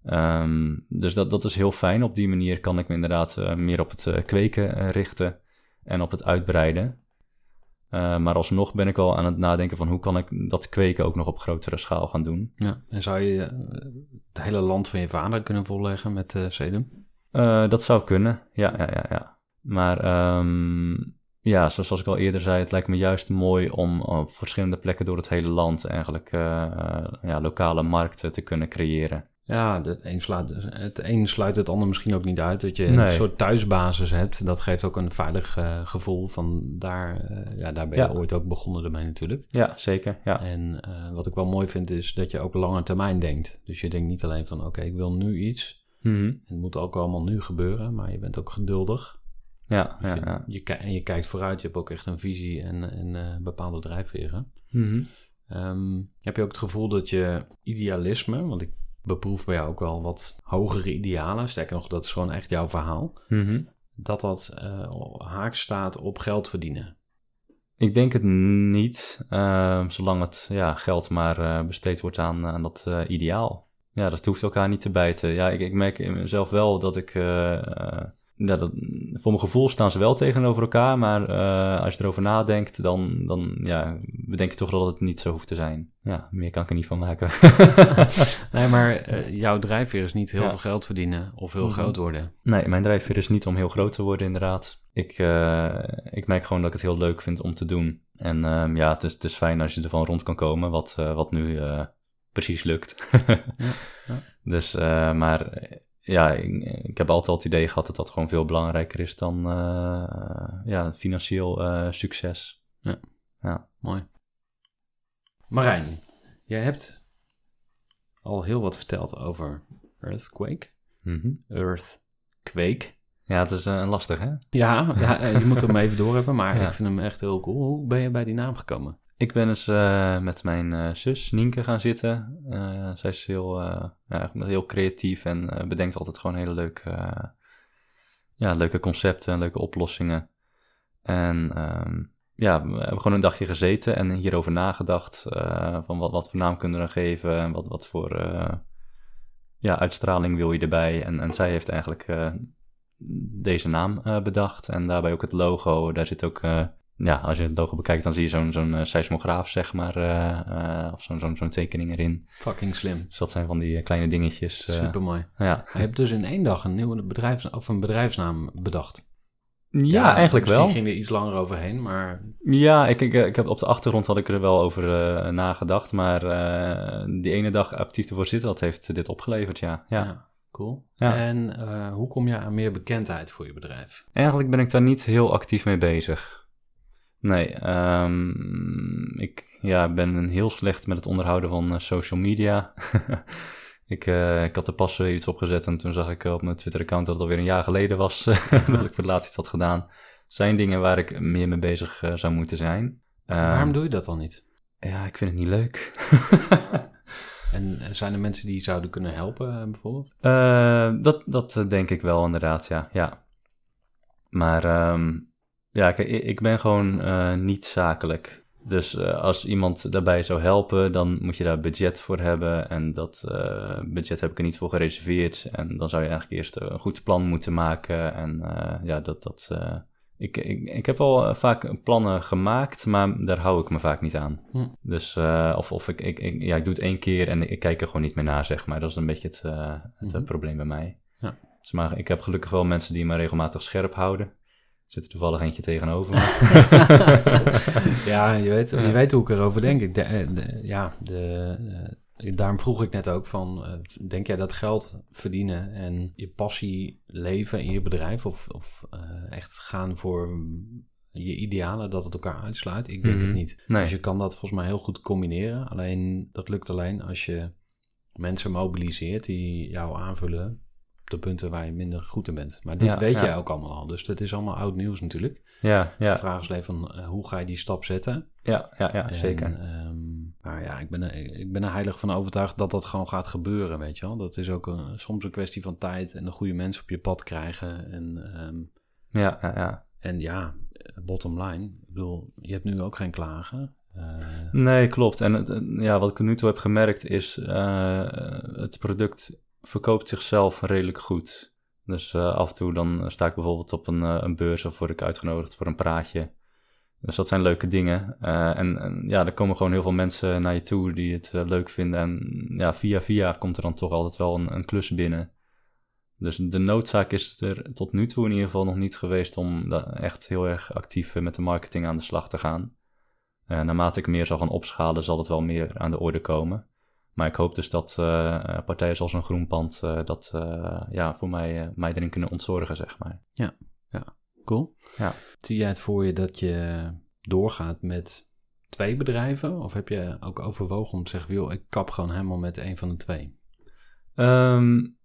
Ehm, dus dat, dat is heel fijn. Op die manier kan ik me inderdaad meer op het kweken richten en op het uitbreiden. Eh, maar alsnog ben ik wel aan het nadenken van hoe kan ik dat kweken ook nog op grotere schaal gaan doen. Ja. En zou je eh, het hele land van je vader kunnen volleggen met eh sedum? Dat zou kunnen, ja, ja, ja. ja. Maar ehm, ja, zoals, ik al eerder zei, het lijkt me juist mooi om op verschillende plekken door het hele land eigenlijk ja, lokale markten te kunnen creëren. Ja, het een, sluit, het een sluit het ander misschien ook niet uit. Dat je Nee. een soort thuisbasis hebt. Dat geeft ook een veilig eh, gevoel van daar, eh, ja, daar ben je Ja. ooit ook begonnen ermee natuurlijk. Ja, zeker. Ja. En eh, wat ik wel mooi vind is dat je ook lange termijn denkt. Dus je denkt niet alleen van oké, ik wil nu iets. Mhm. Het moet ook allemaal nu gebeuren. Maar je bent ook geduldig. Ja, Dus ja, je, ja. je en je kijkt vooruit. Je hebt ook echt een visie en, en bepaalde drijfveren. Mhm. Ehm, heb je ook het gevoel dat je idealisme, want ik beproef bij jou ook wel wat hogere idealen, sterker nog, dat is gewoon echt jouw verhaal, Mhm. dat dat eh, haak staat op geld verdienen. Ik denk het niet, ehm, zolang het ja, geld maar eh, besteed wordt aan, aan dat eh, ideaal. Ja, dat hoeft elkaar niet te bijten. Ja, ik, ik merk in mezelf wel dat ik... ja, dat, voor mijn gevoel staan ze wel tegenover elkaar, maar eh, als je erover nadenkt, dan, dan ja, bedenk je toch dat het niet zo hoeft te zijn. Ja, meer kan ik er niet van maken. *laughs* Nee, maar eh, jouw drijfveer is niet heel Ja. veel geld verdienen of heel Mhm. groot worden. Nee, mijn drijfveer is niet om heel groot te worden, inderdaad. Ik, eh, ik merk gewoon dat ik het heel leuk vind om te doen. En ehm, ja, het is, het is fijn als je ervan rond kan komen, wat, wat nu precies lukt. ja. *laughs* Dus, maar ja, ik, ik heb altijd al het idee gehad dat dat gewoon veel belangrijker is dan eh, ja, financieel eh, succes. Mooi. Marijn, jij hebt al heel wat verteld over Earthquake. Mhm. Earthquake. Ja, het is eh, een lastig, hè? Ja, ja eh, je moet hem even door hebben, maar *laughs* Ja. ik vind hem echt heel cool. Hoe ben je bij die naam gekomen? Ik ben eens eh, met mijn eh, zus Nienke gaan zitten. Eh, zij is heel, ja, heel creatief en bedenkt altijd gewoon hele leuke, ja, leuke concepten en leuke oplossingen. En ehm, ja, we hebben gewoon een dagje gezeten en hierover nagedacht. van wat, wat voor naam kunnen we geven en wat, wat voor ja, uitstraling wil je erbij. En, en zij heeft eigenlijk deze naam bedacht. En daarbij ook het logo. Daar zit ook ja, als je het logo bekijkt, dan zie je zo'n zo'n eh, seismograaf, zeg maar, eh, eh, of zo'n zo'n zo'n tekening erin. Fucking slim. Dus dat zijn van die kleine dingetjes. Super mooi. ja. Je hebt dus in één dag een nieuwe bedrijfs of een bedrijfsnaam bedacht. ja, eigenlijk misschien wel. ging er iets langer overheen, maar Ja, ik, ik, ik heb op de achtergrond had ik er wel over nagedacht, maar die ene dag actief ervoor zitten, dat heeft dit opgeleverd, ja. ja. ja, cool. Ja. En hoe kom je aan meer bekendheid voor je bedrijf? Eigenlijk ben ik daar niet heel actief mee bezig. Nee, ehm, ik ja, ben heel slecht met het onderhouden van eh, social media. *laughs* ik, eh, ik had er pas eh, iets opgezet en toen zag ik op mijn Twitter-account dat het alweer een jaar geleden was *laughs* dat ik voor het laatst iets had gedaan. Zijn dingen waar ik meer mee bezig zou moeten zijn. Ehm, Waarom doe je dat dan niet? Ja, ik vind het niet leuk. *laughs* En zijn er mensen die je zouden kunnen helpen, bijvoorbeeld? Dat, dat denk ik wel, inderdaad, ja. ja. Maar ehm, ja, kijk, ik, ben gewoon eh, niet zakelijk. Dus eh, als iemand daarbij zou helpen, dan moet je daar budget voor hebben. En dat eh, budget heb ik er niet voor gereserveerd. En dan zou je eigenlijk eerst een goed plan moeten maken. En ja, dat... dat ik, ik, ik heb al vaak plannen gemaakt, maar daar hou ik me vaak niet aan. Hm. Dus, of, of ik, ik, ik, ja, ik doe het één keer en ik kijk er gewoon niet meer naar, zeg maar. Dat is een beetje het, het Mhm. probleem bij mij. Ja. Dus, maar ik heb gelukkig wel mensen die me regelmatig scherp houden. Er zit er toevallig eentje tegenover *laughs* ja, je weet, je weet hoe ik erover denk. Ik de- eh, de- ja, de, eh, daarom vroeg ik net ook van, eh, denk jij dat geld verdienen en je passie leven in je bedrijf of, of echt gaan voor je idealen, dat het elkaar uitsluit? Ik denk Mhm. het niet. Nee. Dus je kan dat volgens mij heel goed combineren. Alleen, dat lukt alleen als je mensen mobiliseert die jou aanvullen de punten waar je minder goed in bent. Maar dit Ja, weet ja. jij ook allemaal al. Dus dat is allemaal oud nieuws natuurlijk. ja, De ja, vraag is alleen van eh, hoe ga je die stap zetten? ja, ja, ja, En, zeker. ehm, maar ja, ik ben, er, ik ben er heilig van overtuigd dat dat gewoon gaat gebeuren, weet je wel. Dat is ook een, soms een kwestie van tijd en de goede mensen op je pad krijgen. En, ehm, Ja, ja, ja. en ja, bottom line, ik bedoel, je hebt nu ook geen klagen. Eh, Nee, klopt. En het, ja, wat ik nu toe heb gemerkt is, eh, het product verkoopt zichzelf redelijk goed. Dus eh, af en toe dan sta ik bijvoorbeeld op een, eh, een beurs of word ik uitgenodigd voor een praatje. Dus dat zijn leuke dingen. Eh, en, en ja, er komen gewoon heel veel mensen naar je toe die het eh, leuk vinden. En ja, via via komt er dan toch altijd wel een, een klus binnen. Dus de noodzaak is er tot nu toe in ieder geval nog niet geweest om echt heel erg actief eh, met de marketing aan de slag te gaan. Eh, naarmate ik meer zal gaan opschalen, zal het wel meer aan de orde komen. Maar ik hoop dus dat uh, partijen zoals een Groenpand uh, dat ja, voor mij, mij erin kunnen ontzorgen, zeg maar. Ja, ja. cool. Ja. Zie jij het voor je dat je doorgaat met twee bedrijven? Of heb je ook overwogen om te zeggen, joh, ik kap gewoon helemaal met een van de twee? Um,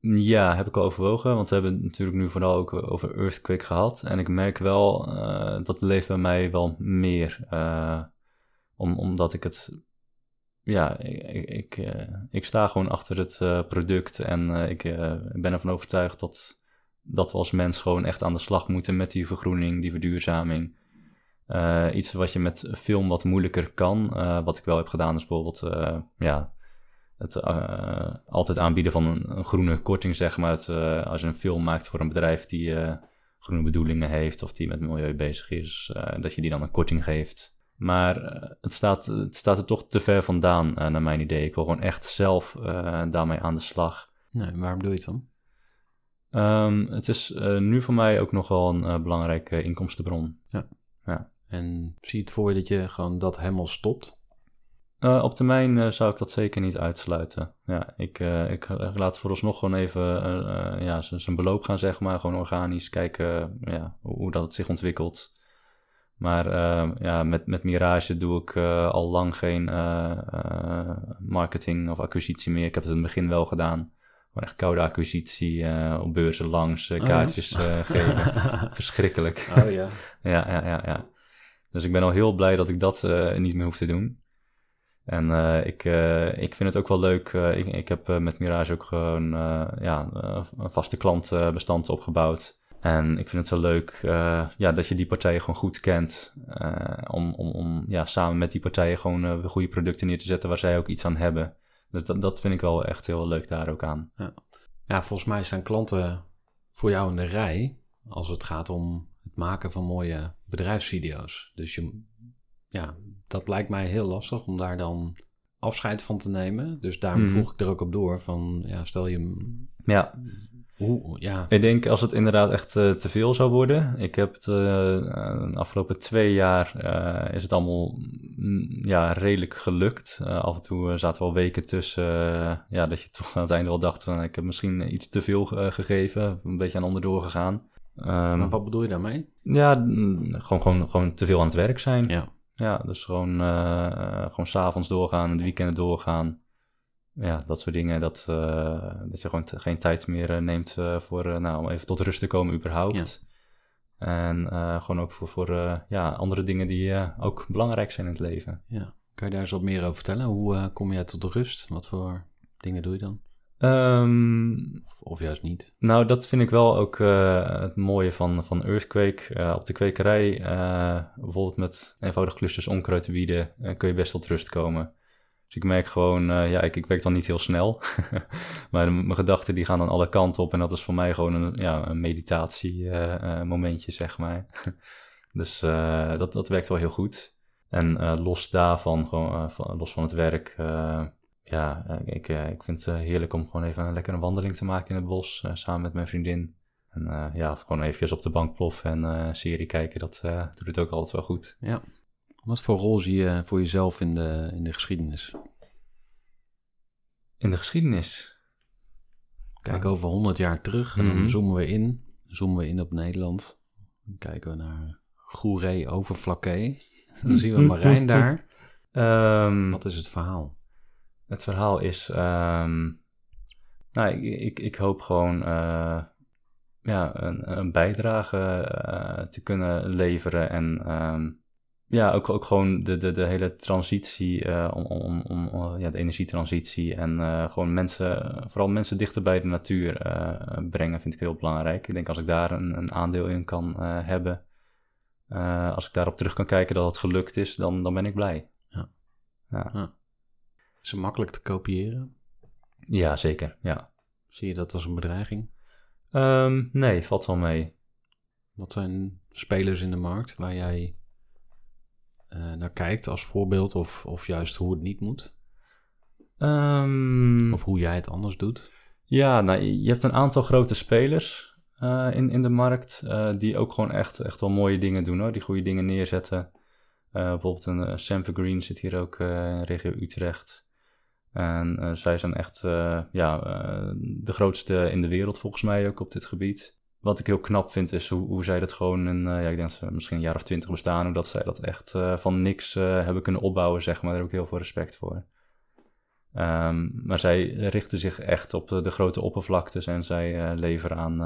ja, heb ik al overwogen. Want we hebben het natuurlijk nu vooral ook over Earthquake gehad. En ik merk wel, uh, dat leeft bij mij wel meer. Uh, om, omdat ik het... Ja, ik, ik, uh, ik sta gewoon achter het product. En ik ben ervan overtuigd dat, dat we als mens gewoon echt aan de slag moeten met die vergroening, die verduurzaming. iets wat je met film wat moeilijker kan. wat ik wel heb gedaan is bijvoorbeeld... ja, het altijd aanbieden van een, groene korting, zeg maar. Het, als je een film maakt voor een bedrijf die groene bedoelingen heeft of die met milieu bezig is, dat je die dan een korting geeft. Maar het, staat, het staat er toch te ver vandaan, naar mijn idee. Ik wil gewoon echt zelf daarmee aan de slag. Nee, waarom doe je het dan? Um, het is nu voor mij ook nog wel een belangrijke inkomstenbron. Ja. ja. En zie je het voor je dat je gewoon dat helemaal stopt? Uh, op termijn zou ik dat zeker niet uitsluiten. Ja, ik, uh, ik laat vooralsnog gewoon even ja, zijn beloop gaan, zeg maar. Gewoon organisch kijken ja, hoe, hoe dat zich ontwikkelt. Maar ja, met, met Mirage doe ik al lang geen marketing of acquisitie meer. Ik heb het in het begin wel gedaan. Gewoon echt koude acquisitie op beurzen langs, oh, kaartjes ja? *laughs* geven. Verschrikkelijk. Oh ja. *laughs* ja, ja, ja, ja. Dus ik ben al heel blij dat ik dat niet meer hoef te doen. En ik, ik vind het ook wel leuk. Ik, ik heb met Mirage ook gewoon ja, een vaste klantbestand opgebouwd. En ik vind het wel leuk ja, dat je die partijen gewoon goed kent. om, om, om ja, samen met die partijen gewoon goede producten neer te zetten waar zij ook iets aan hebben. Dus dat, dat vind ik wel echt heel leuk daar ook aan. Ja. ja, volgens mij staan klanten voor jou in de rij als het gaat om het maken van mooie bedrijfsvideo's. Dus je, ja, dat lijkt mij heel lastig om daar dan afscheid van te nemen. Dus daarom mm. vroeg ik er ook op door van, ja, stel je... Ja. Ja. Ik denk als het inderdaad echt uh, te veel zou worden. Ik heb het uh, de afgelopen twee jaar uh, is het allemaal mm, ja, redelijk gelukt. af en toe zaten wel weken tussen ja, dat je toch aan het einde wel dacht van ik heb misschien iets te veel gegeven. Een beetje aan onderdoor gegaan. Um, maar wat bedoel je daarmee? Ja, mm, gewoon, gewoon, gewoon te veel aan het werk zijn. Ja. Ja, dus gewoon, gewoon s'avonds doorgaan en de weekenden doorgaan. Ja, dat soort dingen. Dat, uh, dat je gewoon geen tijd meer uh, neemt voor, nou, om even tot rust te komen überhaupt. En gewoon ook voor, voor ja, andere dingen die ook belangrijk zijn in het leven. Ja. Kan je daar eens wat meer over vertellen? Hoe kom je tot rust? Wat voor dingen doe je dan? Um, of, of, juist niet? Nou, dat vind ik wel ook het mooie van, van Earthquake. Op de kwekerij, bijvoorbeeld met eenvoudig clusters onkruidwieden, kun je best tot rust komen. Dus ik merk gewoon, ja, ik, ik werk dan niet heel snel. *laughs* maar mijn gedachten die gaan dan alle kanten op. En dat is voor mij gewoon een, ja, een meditatiemomentje, zeg maar. *laughs* dus dat, dat werkt wel heel goed. En los daarvan, gewoon, los van het werk ja, eh, ik, eh, ik vind het eh, heerlijk om gewoon even een lekkere wandeling te maken in het bos samen met mijn vriendin. En uh, ja, gewoon even op de bank ploffen en uh, serie kijken, dat uh, doet het ook altijd wel goed. Ja. Wat voor rol zie je voor jezelf in de, in de geschiedenis? In de geschiedenis? Kijk over 100 jaar terug en dan mhm. zoomen we in. Zoomen we in op Nederland. Dan kijken we naar Goeree over Flaké. *laughs* Dan zien we Marijn daar. Um, *laughs* Wat is het verhaal? Het verhaal is, um, nou, ik, ik, ik, hoop gewoon uh, ja, een, een bijdrage uh, te kunnen leveren en um, ja, ook, ook gewoon de, de, de hele transitie, uh, om, om, om ja, de energietransitie en gewoon mensen, vooral mensen dichter bij de natuur brengen, vind ik heel belangrijk. Ik denk als ik daar een, een aandeel in kan hebben, als ik daarop terug kan kijken dat het gelukt is, dan, dan ben ik blij. Ja. ja. ja. Is het makkelijk te kopiëren? Ja, zeker. Ja. Zie je dat als een bedreiging? Um, nee, valt wel mee. Wat zijn spelers in de markt waar jij naar kijkt als voorbeeld of, of juist hoe het niet moet? Um, of hoe jij het anders doet? Ja, nou, je hebt een aantal grote spelers uh, in, in de markt uh, die ook gewoon echt, echt wel mooie dingen doen hoor. Die goede dingen neerzetten. bijvoorbeeld een Samper Green zit hier ook in regio Utrecht. En zij zijn echt ja, de grootste in de wereld volgens mij ook op dit gebied. Wat ik heel knap vind is hoe, hoe zij dat gewoon in, ja, ik denk dat ze misschien een jaar of twintig bestaan, hoe dat zij dat echt van niks hebben kunnen opbouwen, zeg maar. Daar heb ik heel veel respect voor. Um, maar zij richten zich echt op de, grote oppervlaktes en zij leveren aan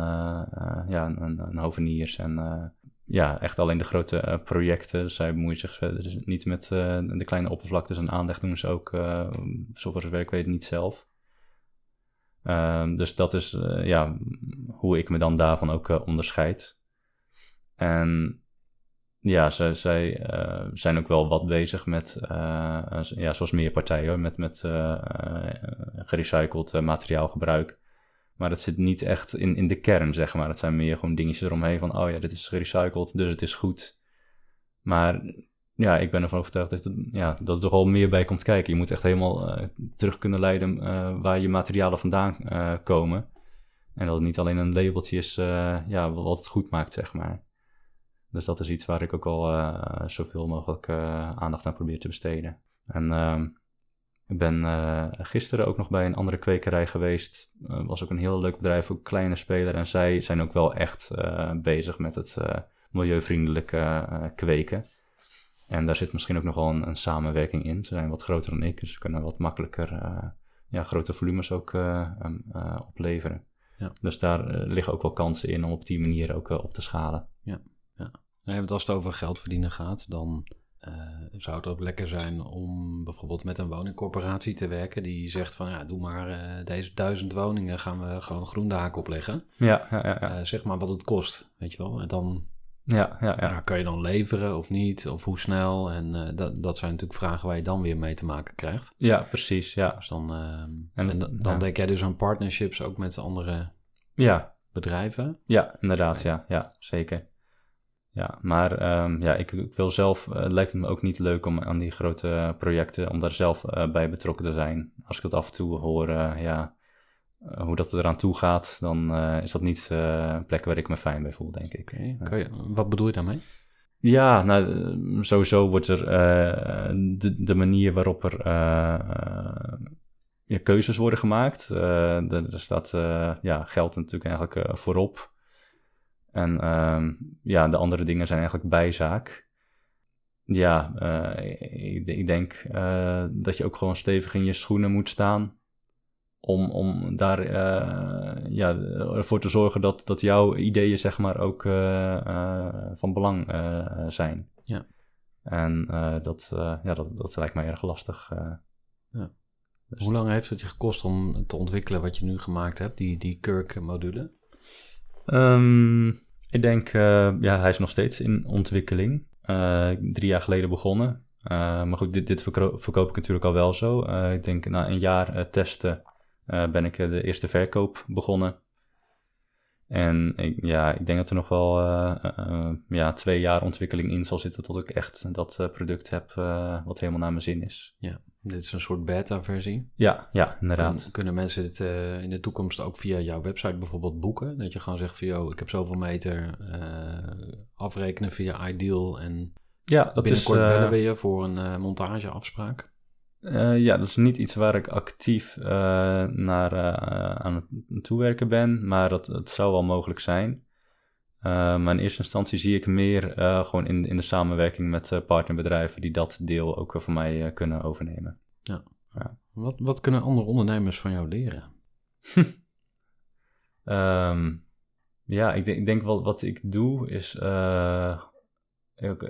ja, een, een hoveniers en ja, echt alleen de grote projecten. Zij bemoeien zich verder dus niet met de kleine oppervlaktes en aanleg doen ze ook, zover zover ik weet, niet zelf. Um, dus dat is ja, hoe ik me dan daarvan ook onderscheid. En ja, zij, zij uh, zijn ook wel wat bezig met, ja, zoals meer partijen, met, met uh, gerecycled materiaalgebruik. Maar het zit niet echt in, in de kern, zeg maar. Het zijn meer gewoon dingetjes eromheen van, oh ja, dit is gerecycled, dus het is goed. Maar ja, ik ben ervan overtuigd dat, ja, dat er toch al meer bij komt kijken. Je moet echt helemaal terug kunnen leiden waar je materialen vandaan komen. En dat het niet alleen een labeltje is ja, wat het goed maakt, zeg maar. Dus dat is iets waar ik ook al zoveel mogelijk aandacht aan probeer te besteden. En uh, ik ben gisteren ook nog bij een andere kwekerij geweest. was ook een heel leuk bedrijf, ook kleine speler. En zij zijn ook wel echt bezig met het milieuvriendelijke kweken. En daar zit misschien ook nog wel een, een, samenwerking in. Ze zijn wat groter dan ik, dus ze kunnen wat makkelijker ja, grote volumes ook opleveren. Ja. Dus daar liggen ook wel kansen in om op die manier ook op te schalen. Ja. Want als het over geld verdienen gaat, dan zou het ook lekker zijn om bijvoorbeeld met een woningcorporatie te werken die zegt van ja, doe maar deze duizend woningen gaan we gewoon groen daken opleggen. Ja, ja, ja. ja. Zeg maar wat het kost, weet je wel. En dan ja, ja, ja. kan je dan leveren of niet, of hoe snel. En dat, dat zijn natuurlijk vragen waar je dan weer mee te maken krijgt. Ja, precies, ja. Dus dan, en, en dan, dan denk jij dus aan partnerships ook met andere ja. bedrijven? Ja, inderdaad, ja, ja, zeker. Ja, maar um, ja, ik, ik, wil zelf, uh, het lijkt me ook niet leuk om aan die grote projecten, om daar zelf uh, bij betrokken te zijn. Als ik dat af en toe hoor, ja, hoe dat eraan toe gaat, dan is dat niet een plek waar ik me fijn bij voel, denk ik. Okay. Je, wat bedoel je daarmee? Ja, nou, sowieso wordt er de, de, manier waarop er ja, keuzes worden gemaakt. er, er staat ja, geld natuurlijk eigenlijk voorop. En uh, ja, de andere dingen zijn eigenlijk bijzaak. Ja, ik, ik, denk dat je ook gewoon stevig in je schoenen moet staan. Om, om daar uh, ja, ervoor te zorgen dat, dat jouw ideeën zeg maar ook van belang zijn. Ja. En dat, ja, dat, dat lijkt mij erg lastig. Ja. Dus Hoe lang heeft het je gekost om te ontwikkelen wat je nu gemaakt hebt, die, die Kirk-module? Um, ik denk, ja, hij is nog steeds in ontwikkeling. Drie jaar geleden begonnen. Maar goed, dit, dit verkoop ik natuurlijk al wel zo. ik denk na een jaar testen ben ik de eerste verkoop begonnen. En ik, ja, ik denk dat er nog wel ja, twee jaar ontwikkeling in zal zitten tot ik echt dat product heb wat helemaal naar mijn zin is. Ja. Dit is een soort beta-versie. Ja, ja, inderdaad. kunnen mensen dit uh, in de toekomst ook via jouw website bijvoorbeeld boeken? Dat je gewoon zegt van, joh, ik heb zoveel meter uh, afrekenen via Ideal en ja, dat binnenkort is, uh, bellen we je voor een montageafspraak. Ja, dat is niet iets waar ik actief naar aan het toewerken ben, maar dat, het zou wel mogelijk zijn. maar in eerste instantie zie ik meer gewoon in, in de samenwerking met partnerbedrijven die dat deel ook voor mij kunnen overnemen. Ja. ja. Wat, wat kunnen andere ondernemers van jou leren? um, *laughs* ja, ik denk, ik denk wat, wat ik doe is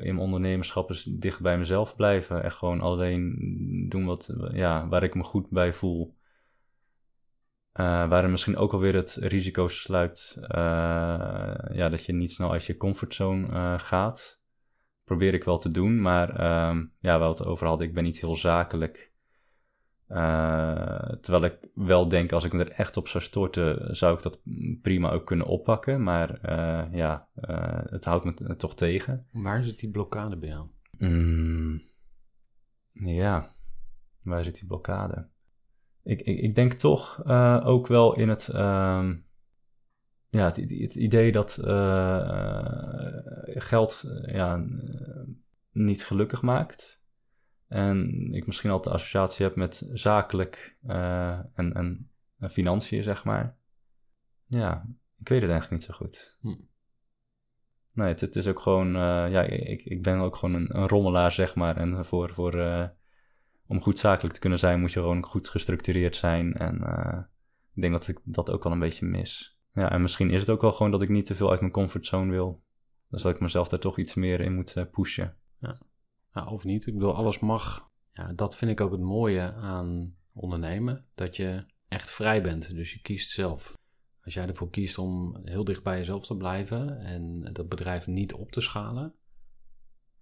in ondernemerschap is dicht bij mezelf blijven. Echt gewoon alleen doen wat, ja, waar ik me goed bij voel. Uh, waarin misschien ook alweer het risico sluit uh, ja, dat je niet snel uit je comfortzone gaat. Probeer ik wel te doen, maar um, ja, wel het over hadden, ik ben niet heel zakelijk. Uh, terwijl ik wel denk, als ik me er echt op zou storten, zou ik dat prima ook kunnen oppakken. Maar uh, ja, uh, het houdt me toch tegen. Waar zit die blokkade bij jou? Mm, ja, waar zit die blokkade? Ik, ik, ik denk toch ook wel in het, ehm, ja, het, het, idee dat geld ja, niet gelukkig maakt. En ik misschien altijd de associatie heb met zakelijk uh, en, en, en, financiën, zeg maar. Ja, ik weet het eigenlijk niet zo goed. Hm. Nee, het, het, is ook gewoon, uh, ja, ik, ik ben ook gewoon een, een rommelaar, zeg maar. En voor, voor, uh, om goed zakelijk te kunnen zijn, moet je gewoon goed gestructureerd zijn. En ik denk dat ik dat ook wel een beetje mis. Ja, en misschien is het ook wel gewoon dat ik niet te veel uit mijn comfortzone wil. Dus dat ik mezelf daar toch iets meer in moet pushen. Ja. Nou, of niet. Ik bedoel, alles mag. Ja, dat vind ik ook het mooie aan ondernemen. Dat je echt vrij bent. Dus je kiest zelf. Als jij ervoor kiest om heel dicht bij jezelf te blijven en dat bedrijf niet op te schalen,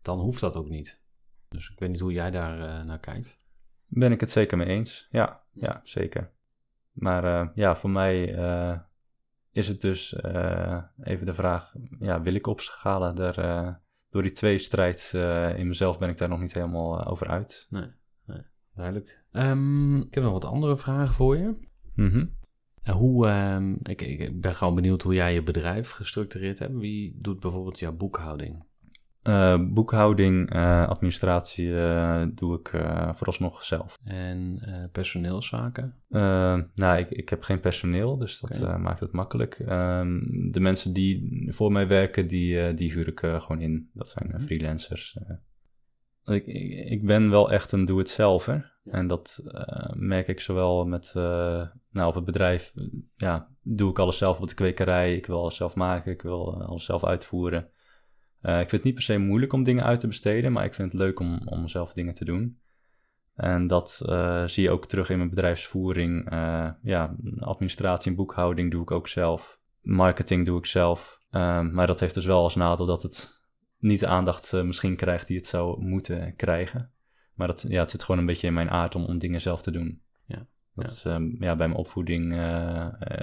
dan hoeft dat ook niet. Dus ik weet niet hoe jij daar uh, naar kijkt. Ben ik het zeker mee eens. Ja, ja zeker. Maar uh, ja, voor mij uh, is het dus even de vraag: ja, wil ik opschalen? Daar, door die tweestrijd uh, in mezelf ben ik daar nog niet helemaal uh, over uit. Nee, nee duidelijk. Um, ik heb nog wat andere vragen voor je. Mm hoe, um, ik, ik, ben gewoon benieuwd hoe jij je bedrijf gestructureerd hebt. Wie doet bijvoorbeeld jouw boekhouding? Uh, boekhouding, uh, administratie uh, doe ik vooralsnog zelf. En personeelszaken? nou, ik, ik heb geen personeel, dus dat okay. maakt het makkelijk. Um, de mensen die voor mij werken, die, die huur ik gewoon in. Dat zijn -hmm. freelancers. Ik, ik, ik, ben wel echt een doe-het-zelfer. Ja. En dat merk ik zowel met, nou, op het bedrijf, ja, doe ik alles zelf op de kwekerij. Ik wil alles zelf maken, ik wil alles zelf uitvoeren. Uh, ik vind het niet per se moeilijk om dingen uit te besteden, maar ik vind het leuk om, om zelf dingen te doen. En dat uh, zie je ook terug in mijn bedrijfsvoering. Uh, ja, administratie en boekhouding doe ik ook zelf. Marketing doe ik zelf. maar dat heeft dus wel als nadeel dat het niet de aandacht misschien krijgt die het zou moeten krijgen. Maar dat, ja, het zit gewoon een beetje in mijn aard om, om dingen zelf te doen. Ja, dat is ja, bij mijn opvoeding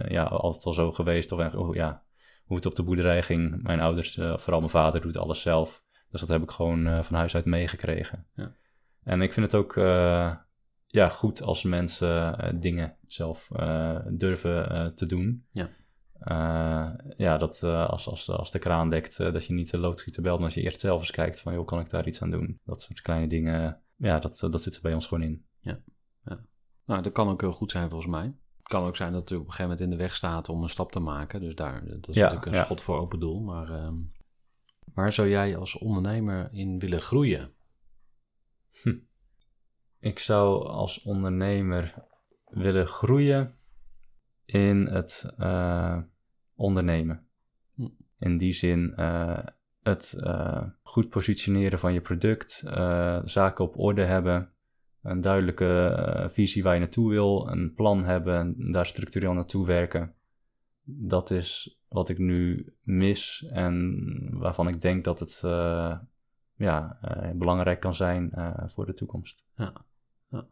ja, altijd al zo geweest. Of oh, ja, hoe het op de boerderij ging. Mijn ouders, uh, vooral mijn vader, doet alles zelf. Dus dat heb ik gewoon uh, van huis uit meegekregen. Ja. En ik vind het ook uh, ja, goed als mensen dingen zelf durven te doen. Ja. ja, dat als, als, als de kraan dekt, dat je niet de loodgieter belt, maar als je eerst zelf eens kijkt van, joh, kan ik daar iets aan doen? Dat soort kleine dingen, ja, dat, dat zit er bij ons gewoon in. Ja, ja. Nou, dat kan ook heel goed zijn volgens mij kan ook zijn dat het op een gegeven moment in de weg staat om een stap te maken. Dus daar, dat is natuurlijk een schot voor open doel. Maar uh, waar zou jij als ondernemer in willen groeien? Hm. Ik zou als ondernemer willen groeien in het uh, ondernemen. Hm. In die zin uh, het uh, goed positioneren van je product, zaken op orde hebben, een duidelijke eh, visie waar je naartoe wil, een plan hebben en daar structureel naartoe werken. Dat is wat ik nu mis en waarvan ik denk dat het uh, ja, uh, belangrijk kan zijn voor de toekomst. Ja. ja.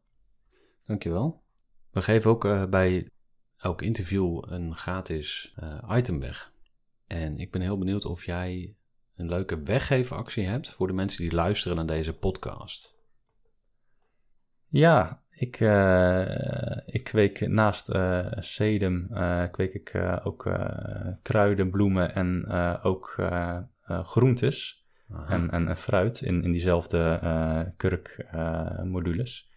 Dankjewel. We geven ook bij elk interview een gratis item weg. En ik ben heel benieuwd of jij een leuke weggeefactie hebt voor de mensen die luisteren naar deze podcast. Ja, ik, uh, ik kweek naast uh, sedum, uh, kweek ik ook kruiden, bloemen en ook groentes en, en, fruit in, in diezelfde kurkmodules.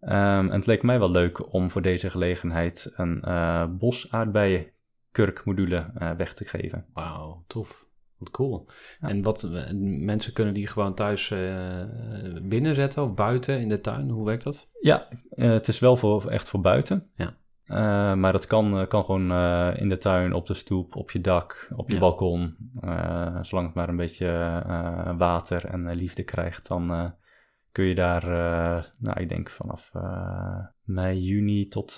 Um, en het leek mij wel leuk om voor deze gelegenheid een bos aardbeien kurkmodule weg te geven. Wauw, tof. Wat cool. En wat eh, mensen kunnen die gewoon thuis uh, binnenzetten of buiten in de tuin? Hoe werkt dat? Ja, uh, het is wel voor, echt voor buiten. Ja. Uh, maar dat kan, kan gewoon in de tuin, op de stoep, op je dak, op je ja. balkon. zolang het maar een beetje water en liefde krijgt, dan kun je daar, nou ik denk vanaf mei, juni tot,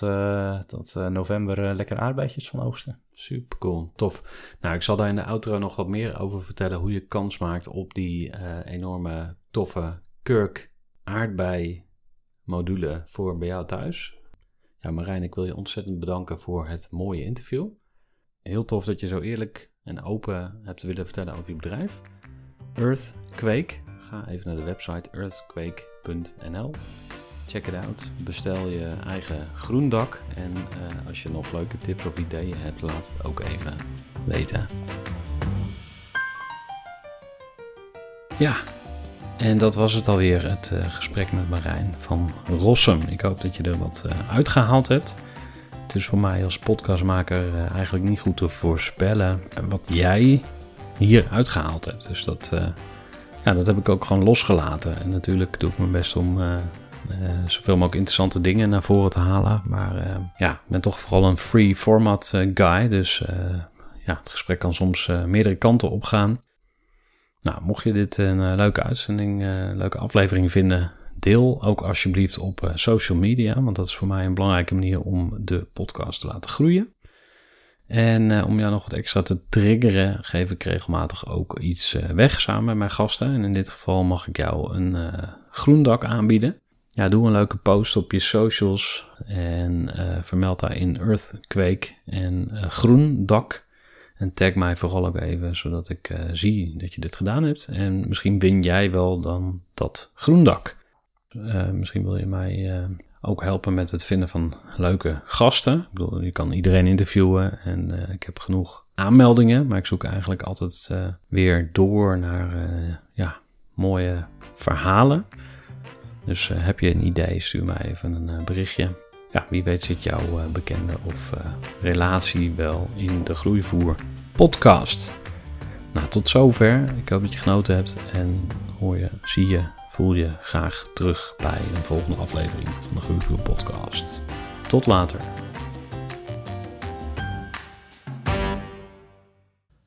tot november lekker aardbeidjes van oogsten. Super cool, tof. Nou, ik zal daar in de outro nog wat meer over vertellen hoe je kans maakt op die uh, enorme toffe kurk aardbei module voor bij jou thuis. Ja, Marijn, ik wil je ontzettend bedanken voor het mooie interview. Heel tof dat je zo eerlijk en open hebt willen vertellen over je bedrijf. Earthquake. Ga even naar de website earthquake.nl. Check it out. Bestel je eigen groendak. En uh, als je nog leuke tips of ideeën hebt, laat het ook even weten. Ja, En dat was het alweer, het uh, gesprek met Marijn van Rossum. Ik hoop dat je er wat uh, uitgehaald hebt. Het is voor mij als podcastmaker eigenlijk niet goed te voorspellen wat jij hier uitgehaald hebt. Dus dat, ja, dat heb ik ook gewoon losgelaten. En natuurlijk doe ik mijn best om zoveel mogelijk interessante dingen naar voren te halen. Maar ja, ik ben toch vooral een free format guy. Dus ja, het gesprek kan soms meerdere kanten opgaan. Nou, mocht je dit een uh, leuke uitzending, uh, leuke aflevering vinden, deel ook alsjeblieft op uh, social media, want dat is voor mij een belangrijke manier om de podcast te laten groeien. En om jou nog wat extra te triggeren, geef ik regelmatig ook iets weg samen met mijn gasten. En in dit geval mag ik jou een groendak aanbieden. Ja, doe een leuke post op je socials en vermeld daarin Earthquake en groendak. En tag mij vooral ook even, zodat ik uh, zie dat je dit gedaan hebt. En misschien win jij wel dan dat groendak. Uh, misschien wil je mij uh, ook helpen met het vinden van leuke gasten. Ik bedoel, je kan iedereen interviewen en ik heb genoeg aanmeldingen. Maar ik zoek eigenlijk altijd weer door naar ja, mooie verhalen. Dus heb je een idee, stuur mij even een berichtje. Ja, wie weet zit jouw bekende of relatie wel in de groeivoer podcast. Nou, tot zover. Ik hoop dat je genoten hebt en hoor je, zie je, voel je graag terug bij een volgende aflevering van de Groeivoer podcast. Tot later.